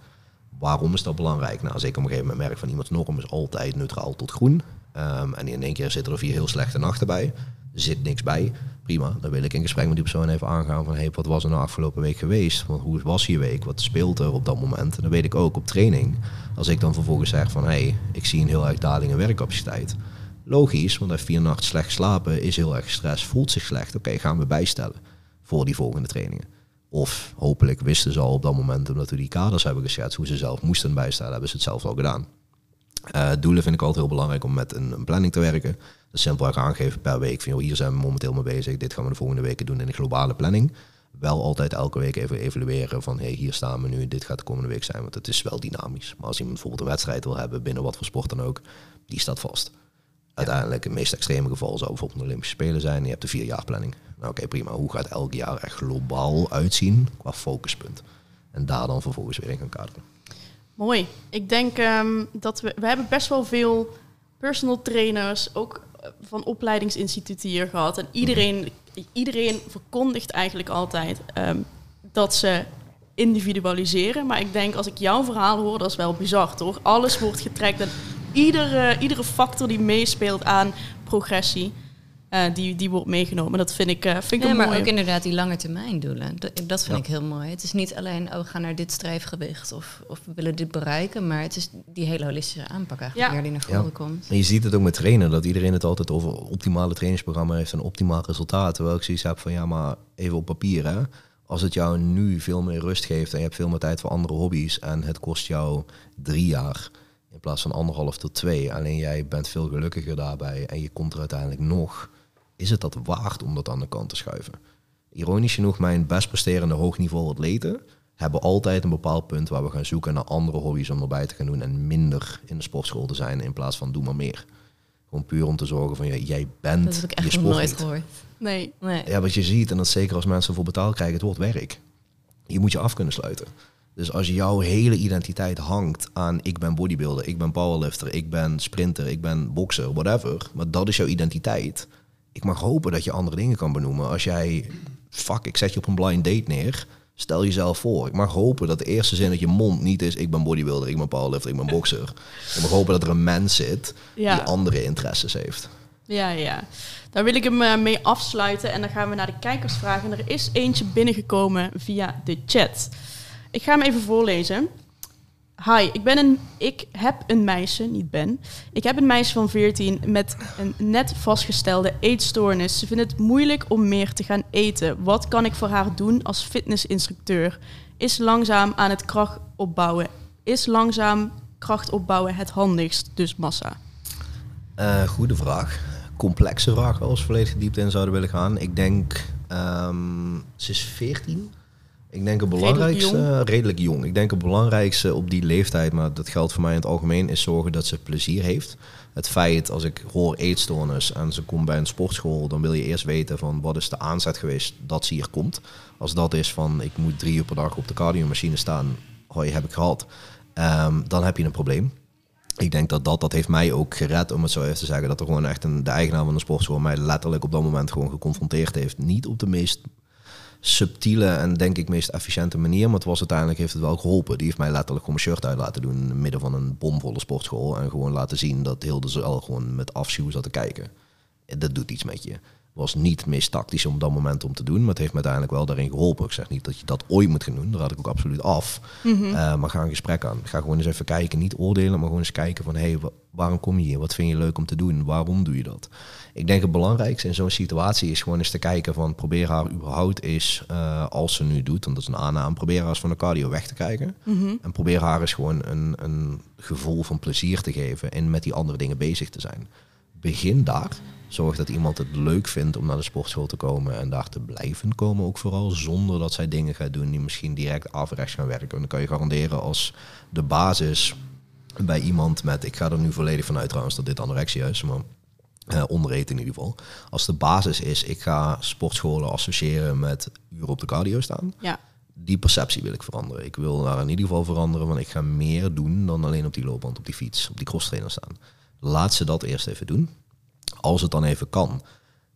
Waarom is dat belangrijk? Nou, als ik op een gegeven moment merk van iemands norm is altijd neutraal tot groen. Ehm, en in één keer zitten er vier heel slechte nachten bij. Zit niks bij. Prima. Dan wil ik in gesprek met die persoon even aangaan van hey, wat was er nou afgelopen week geweest? Want hoe was je week? Wat speelt er op dat moment? En dan weet ik ook op training. Als ik dan vervolgens zeg van hey, ik zie een heel erg daling in werkcapaciteit. Logisch, want hij vier nachten slecht geslapen, is heel erg gestrest, voelt zich slecht. Oké, gaan we bijstellen voor die volgende trainingen. Of hopelijk wisten ze al op dat moment, omdat we die kaders hebben geschetst, hoe ze zelf moesten bijstellen, hebben ze het zelf al gedaan. Eh, doelen vind ik altijd heel belangrijk om met een, een planning te werken. Simpelweg aangeven per week van joh, hier zijn we momenteel mee bezig. Dit gaan we de volgende weken doen in een globale planning. Wel altijd elke week even evalueren van hey, hier staan we nu, dit gaat de komende week zijn. Want het is wel dynamisch. Maar als iemand bijvoorbeeld een wedstrijd wil hebben, binnen wat voor sport dan ook, die staat vast. Uiteindelijk, het meest extreme geval zou bijvoorbeeld een Olympische Spelen zijn. Je hebt de vierjaarplanning. Nou oké, prima. Hoe gaat elk jaar er globaal uitzien qua focuspunt? En daar dan vervolgens weer in gaan kaderen.
Mooi. Ik denk ehm, dat we... We hebben best wel veel personal trainers, ook van opleidingsinstituten hier gehad. En iedereen, iedereen verkondigt eigenlijk altijd ehm, dat ze individualiseren. Maar ik denk, als ik jouw verhaal hoor, dat is wel bizar, toch? Alles wordt getrekt en iedere, iedere factor die meespeelt aan progressie. Eh, die, die wordt meegenomen. Dat vind ik, eh, vind ik
maar ook inderdaad die lange termijn doelen. Dat, dat vind
Ja.
ik heel mooi. Het is niet alleen, oh, we gaan naar dit strijfgewicht of, of we willen dit bereiken. Maar het is die hele holistische aanpak eigenlijk
Ja.
die naar
Ja.
voren komt.
En je ziet het ook met trainen, dat iedereen het altijd over optimale trainingsprogramma heeft en optimaal resultaat. Terwijl ik zoiets heb van ja, maar even op papier hè. Als het jou nu veel meer rust geeft en je hebt veel meer tijd voor andere hobby's en het kost jou drie jaar in plaats van anderhalf tot twee. Alleen jij bent veel gelukkiger daarbij en je komt er uiteindelijk nog. Is het dat waard om dat aan de kant te schuiven? Ironisch genoeg, mijn best presterende hoogniveau atleten hebben altijd een bepaald punt waar we gaan zoeken naar andere hobby's om erbij te gaan doen en minder in de sportschool te zijn in plaats van doe maar meer. Gewoon puur om te zorgen van ja, jij bent
Dat heb ik
je
echt nog nooit
niet.
gehoord.
Nee.
Nee.
Ja, wat je ziet, en dat zeker als mensen voor betaald krijgen, het wordt werk. Je moet je af kunnen sluiten. Dus als jouw hele identiteit hangt aan ik ben bodybuilder, ik ben powerlifter, ik ben sprinter, ik ben bokser, whatever. Maar dat is jouw identiteit. Ik mag hopen dat je andere dingen kan benoemen. Als jij, fuck, ik zet je op een blind date neer. Stel jezelf voor. Ik mag hopen dat de eerste zin uit je mond niet is ik ben bodybuilder, ik ben powerlifter, ik ben bokser. Ik mag hopen dat er een mens zit
Ja.
die andere interesses heeft.
Ja, ja. Daar wil ik hem eh, mee afsluiten. En dan gaan we naar de kijkersvragen. Er is eentje binnengekomen via de chat. Ik ga hem even voorlezen. Hi, ik, ben een, ik heb een meisje, niet ben. Ik heb een meisje van 14 met een net vastgestelde eetstoornis. Ze vindt het moeilijk om meer te gaan eten. Wat kan ik voor haar doen als fitnessinstructeur? Is langzaam aan het kracht opbouwen. Is langzaam kracht opbouwen het handigst? Dus massa.
Eh, goede vraag. Complexe vraag als we volledig diepte in zouden willen gaan. Ik denk, ehm, ze is 14. Ik denk het belangrijkste, redelijk jong. Ik denk het belangrijkste op die leeftijd, maar dat geldt voor mij in het algemeen, is zorgen dat ze plezier heeft. Het feit, als ik hoor eetstoornis en ze komt bij een sportschool, dan wil je eerst weten van wat is de aanzet geweest dat ze hier komt. Als dat is van ik moet drie uur per dag op de cardiomachine staan, hoi, heb ik gehad. Ehm, dan heb je een probleem. Ik denk dat, dat dat heeft mij ook gered, om het zo even te zeggen. Dat er gewoon echt een, de eigenaar van de sportschool mij letterlijk op dat moment gewoon geconfronteerd heeft. Niet op de meest subtiele en denk ik meest efficiënte manier. Maar het was uiteindelijk heeft het wel geholpen. Die heeft mij letterlijk gewoon mijn shirt uit laten doen in het midden van een bomvolle sportschool. En gewoon laten zien dat heel de zaal gewoon met afschuw zat te kijken. Dat doet iets met je. Was niet meest tactisch om dat moment om te doen. Maar het heeft me uiteindelijk wel daarin geholpen. Ik zeg niet dat je dat ooit moet gaan doen. Daar had ik ook absoluut af. Eh, maar ga een gesprek aan. Ga gewoon eens even kijken. Niet oordelen, maar gewoon eens kijken van... hé, hey, wa- waarom kom je hier? Wat vind je leuk om te doen? Waarom doe je dat? Ik denk het belangrijkste in zo'n situatie is gewoon eens te kijken van... probeer haar überhaupt eens, eh, als ze nu doet... want dat is een aanname... probeer haar eens van de cardio weg te krijgen. En probeer haar eens gewoon een, een gevoel van plezier te geven... en met die andere dingen bezig te zijn. Begin daar. Zorg dat iemand het leuk vindt om naar de sportschool te komen en daar te blijven komen ook vooral, zonder dat zij dingen gaat doen die misschien direct averechts gaan werken. En dan kan je garanderen als de basis bij iemand met, ik ga er nu volledig vanuit trouwens dat dit anorexia is, maar eh ondereten in ieder geval. Als de basis is, ik ga sportscholen associëren met uren op de cardio staan,
Ja.
die perceptie wil ik veranderen. Ik wil daar in ieder geval veranderen, want ik ga meer doen dan alleen op die loopband, op die fiets, op die crosstrainer staan. Laat ze dat eerst even doen. Als het dan even kan,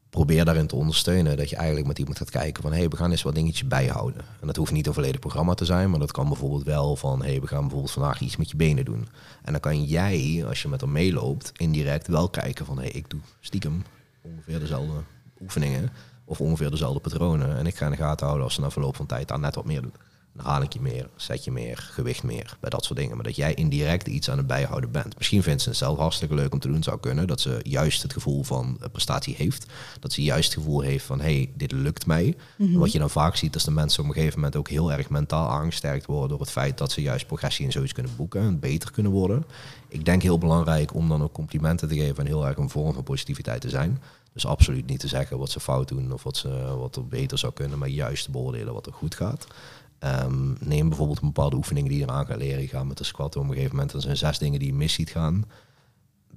probeer daarin te ondersteunen dat je eigenlijk met iemand gaat kijken van hé, hey, we gaan eens wat dingetjes bijhouden. En dat hoeft niet een volledig programma te zijn, maar dat kan bijvoorbeeld wel van hé, hey, we gaan bijvoorbeeld vandaag iets met je benen doen. En dan kan jij, als je met hem meeloopt, indirect wel kijken van hé, hey, ik doe stiekem ongeveer dezelfde oefeningen of ongeveer dezelfde patronen. En ik ga in de gaten houden als ze na verloop van tijd daar net wat meer doen. Ik je meer, zet je meer, gewicht meer, bij dat soort dingen. Maar dat jij indirect iets aan het bijhouden bent. Misschien vindt ze het zelf hartstikke leuk om te doen, zou kunnen. Dat ze juist het gevoel van eh, prestatie heeft. Dat ze juist het gevoel heeft van, hé, hey, dit lukt mij. En Wat je dan vaak ziet, is dat mensen op een gegeven moment ook heel erg mentaal aangesterkt worden door het feit dat ze juist progressie in zoiets kunnen boeken en beter kunnen worden. Ik denk heel belangrijk om dan ook complimenten te geven en heel erg een vorm van positiviteit te zijn. Dus absoluut niet te zeggen wat ze fout doen of wat, ze, wat er beter zou kunnen, maar juist te beoordelen wat er goed gaat. Ehm, neem bijvoorbeeld bepaalde oefeningen die je eraan gaat leren. Je gaat met de squat op een gegeven moment. Er zijn zes dingen die je mis ziet gaan.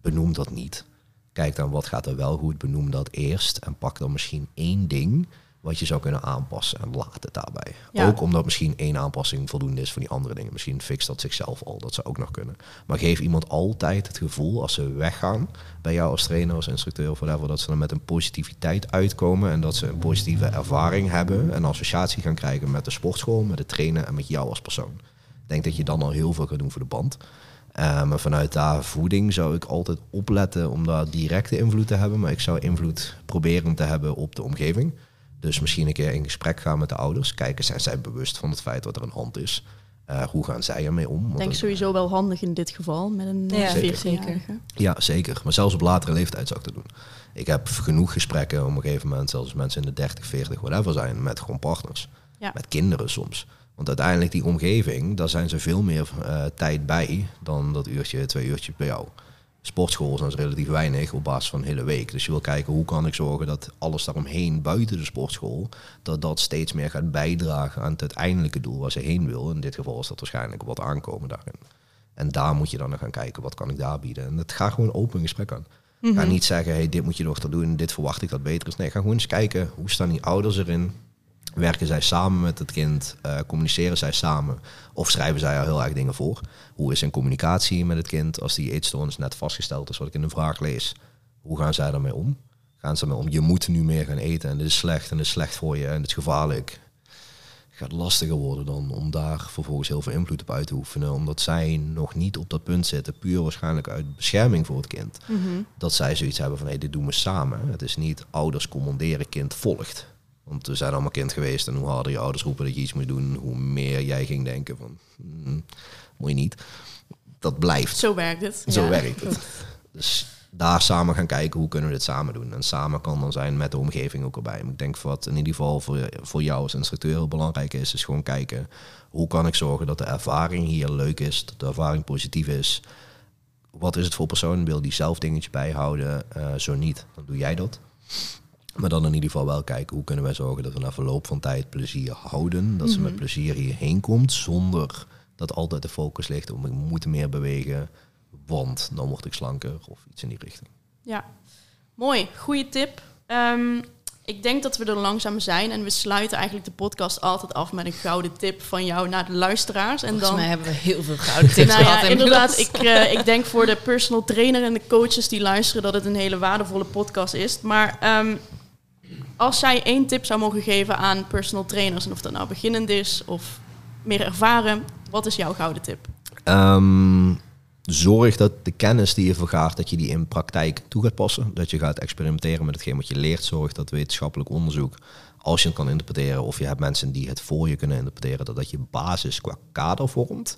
Benoem dat niet. Kijk dan wat gaat er wel goed. Benoem dat eerst. En pak dan misschien één ding wat je zou kunnen aanpassen. En laat het daarbij.
Ja.
Ook omdat misschien één aanpassing voldoende is voor die andere dingen. Misschien fixt dat zichzelf al. Dat zou ook nog kunnen. Maar geef iemand altijd het gevoel als ze weggaan bij jou als trainer, als instructeur of whatever, dat ze dan met een positiviteit uitkomen en dat ze een positieve ervaring hebben en associatie gaan krijgen met de sportschool, met het trainen en met jou als persoon. Ik denk dat je dan al heel veel gaat doen voor de band. Eh, maar vanuit daar voeding zou ik altijd opletten om daar directe invloed te hebben. Maar ik zou invloed proberen te hebben op de omgeving. Dus misschien een keer in gesprek gaan met de ouders. Kijken, zijn zij bewust van het feit wat er een hand is? Uh, hoe gaan zij ermee om?
Ik denk sowieso wel handig in dit geval met een ja, 14-jarige.
Ja, zeker. Maar zelfs op latere leeftijd zou ik dat doen. Ik heb genoeg gesprekken op een gegeven moment, zelfs mensen in de 30, 40, whatever zijn, met gewoon partners. Ja. Met kinderen soms. Want uiteindelijk die omgeving, daar zijn ze veel meer uh, tijd bij dan dat uurtje, twee uurtjes bij jou. Sportschool is dan relatief weinig op basis van een hele week. Dus je wil kijken hoe kan ik zorgen dat alles daaromheen buiten de sportschool, dat dat steeds meer gaat bijdragen aan het uiteindelijke doel waar ze heen wil. In dit geval is dat waarschijnlijk wat aankomen daarin. En daar moet je dan naar gaan kijken, wat kan ik daar bieden. En het gaat gewoon open gesprek aan. Ga mhm. niet zeggen, hey, dit moet je dochter doen, dit verwacht ik dat beter is. Nee, ga gewoon eens kijken, hoe staan die ouders erin? Werken zij samen met het kind? Uh, communiceren zij samen? Of schrijven zij al heel erg dingen voor? Hoe is zijn communicatie met het kind als die eetstoornis net vastgesteld is, wat ik in de vraag lees? Hoe gaan zij daarmee om? Gaan ze ermee om? Je moet nu meer gaan eten en dit is slecht en dit is slecht voor je en dit is gevaarlijk. Het gaat lastiger worden dan om daar vervolgens heel veel invloed op uit te oefenen. Omdat zij nog niet op dat punt zitten, puur waarschijnlijk uit bescherming voor het kind. Mhm. Dat zij zoiets hebben van hé, dit doen we samen. Het is niet ouders commanderen, kind volgt. Want we zijn allemaal kind geweest en hoe harder je ouders roepen dat je iets moet doen, hoe meer jij ging denken van, hmm, moet je niet. Dat blijft.
Zo werkt het.
Zo werkt het. Dus daar samen gaan kijken hoe kunnen we dit samen doen. En samen kan dan zijn met de omgeving ook erbij. Maar ik denk wat in ieder geval voor, voor jou als instructeur heel belangrijk is, is gewoon kijken hoe kan ik zorgen dat de ervaring hier leuk is, dat de ervaring positief is. Wat is het voor personenbeeld die zelf dingetjes bijhouden? Uh, zo niet, dan doe jij dat. Maar dan in ieder geval wel kijken hoe kunnen wij zorgen dat we na verloop van tijd plezier houden. Dat ze met mhm. plezier hierheen komt zonder dat altijd de focus ligt op ik moet meer bewegen, want dan word ik slanker of iets in die richting.
Ja, mooi. Goede tip. Ehm, ik denk dat we er langzaam zijn en we sluiten eigenlijk de podcast altijd af met een gouden tip van jou naar de luisteraars. En
Volgens dan mij hebben we heel veel gouden tips nou
gehad. Ja, inderdaad, ik, uh, ik denk voor de personal trainer en de coaches die luisteren dat het een hele waardevolle podcast is. Maar um, als zij één tip zou mogen geven aan personal trainers, en of dat nou beginnend is of meer ervaren, wat is jouw gouden tip?
Um, zorg dat de kennis die je vergaart, dat je die in praktijk toe gaat passen. Dat je gaat experimenteren met hetgeen wat je leert. Zorg dat wetenschappelijk onderzoek, als je het kan interpreteren, of je hebt mensen die het voor je kunnen interpreteren, dat dat je basis qua kader vormt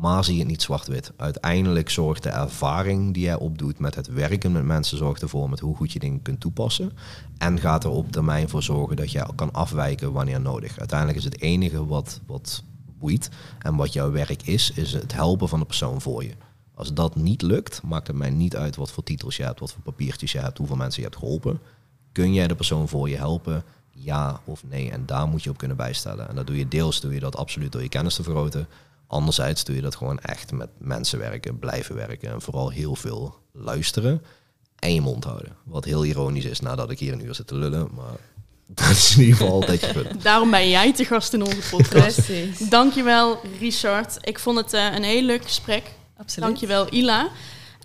maar zie het niet zwart-wit. Uiteindelijk zorgt de ervaring die jij opdoet met het werken met mensen, zorgt ervoor met hoe goed je dingen kunt toepassen. En gaat er op termijn voor zorgen dat je kan afwijken wanneer nodig. Uiteindelijk is het enige wat, wat boeit en wat jouw werk is, is het helpen van de persoon voor je. Als dat niet lukt, maakt het mij niet uit wat voor titels je hebt, wat voor papiertjes je hebt, hoeveel mensen je hebt geholpen. Kun jij de persoon voor je helpen? Ja of nee? En daar moet je op kunnen bijstellen. En dat doe je deels doe je dat absoluut door je kennis te vergroten. Anderzijds doe je dat gewoon echt met mensen werken, blijven werken en vooral heel veel luisteren en je mond houden. Wat heel ironisch is nadat ik hier een uur zit te lullen, maar dat is in ieder geval altijd je punt.
Daarom ben jij te gast in onze podcast. Precies. Dankjewel Richard. Ik vond het uh, een heel leuk gesprek. Absoluut. Dankjewel Ila.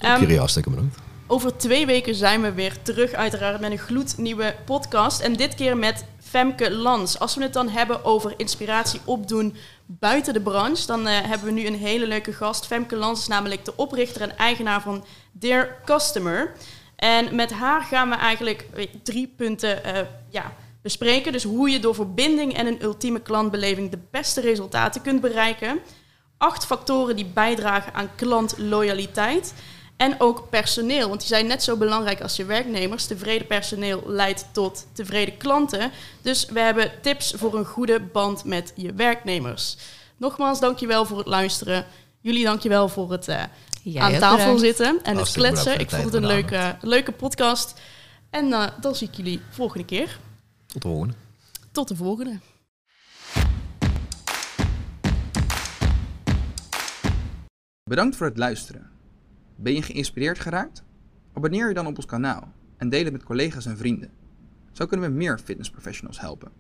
Um, jullie hartstikke bedankt.
Over twee weken zijn we weer terug uiteraard met een gloednieuwe podcast. En dit keer met Femke Lans. Als we het dan hebben over inspiratie opdoen buiten de branche, dan uh, hebben we nu een hele leuke gast. Femke Lans is namelijk de oprichter en eigenaar van Dear Customer. En met haar gaan we eigenlijk drie punten uh, ja, bespreken. Dus hoe je door verbinding en een ultieme klantbeleving de beste resultaten kunt bereiken. Acht factoren die bijdragen aan klantloyaliteit. En ook personeel, want die zijn net zo belangrijk als je werknemers. Tevreden personeel leidt tot tevreden klanten. Dus we hebben tips voor een goede band met je werknemers. Nogmaals, dankjewel voor het luisteren. Jullie dankjewel voor het uh, aan tafel zitten en het kletsen. Ik vond het een leuke, leuke podcast. En uh, dan zie ik jullie volgende keer.
Tot de volgende.
Tot de volgende.
Bedankt voor het luisteren. Ben je geïnspireerd geraakt? Abonneer je dan op ons kanaal en deel het met collega's en vrienden. Zo kunnen we meer fitnessprofessionals helpen.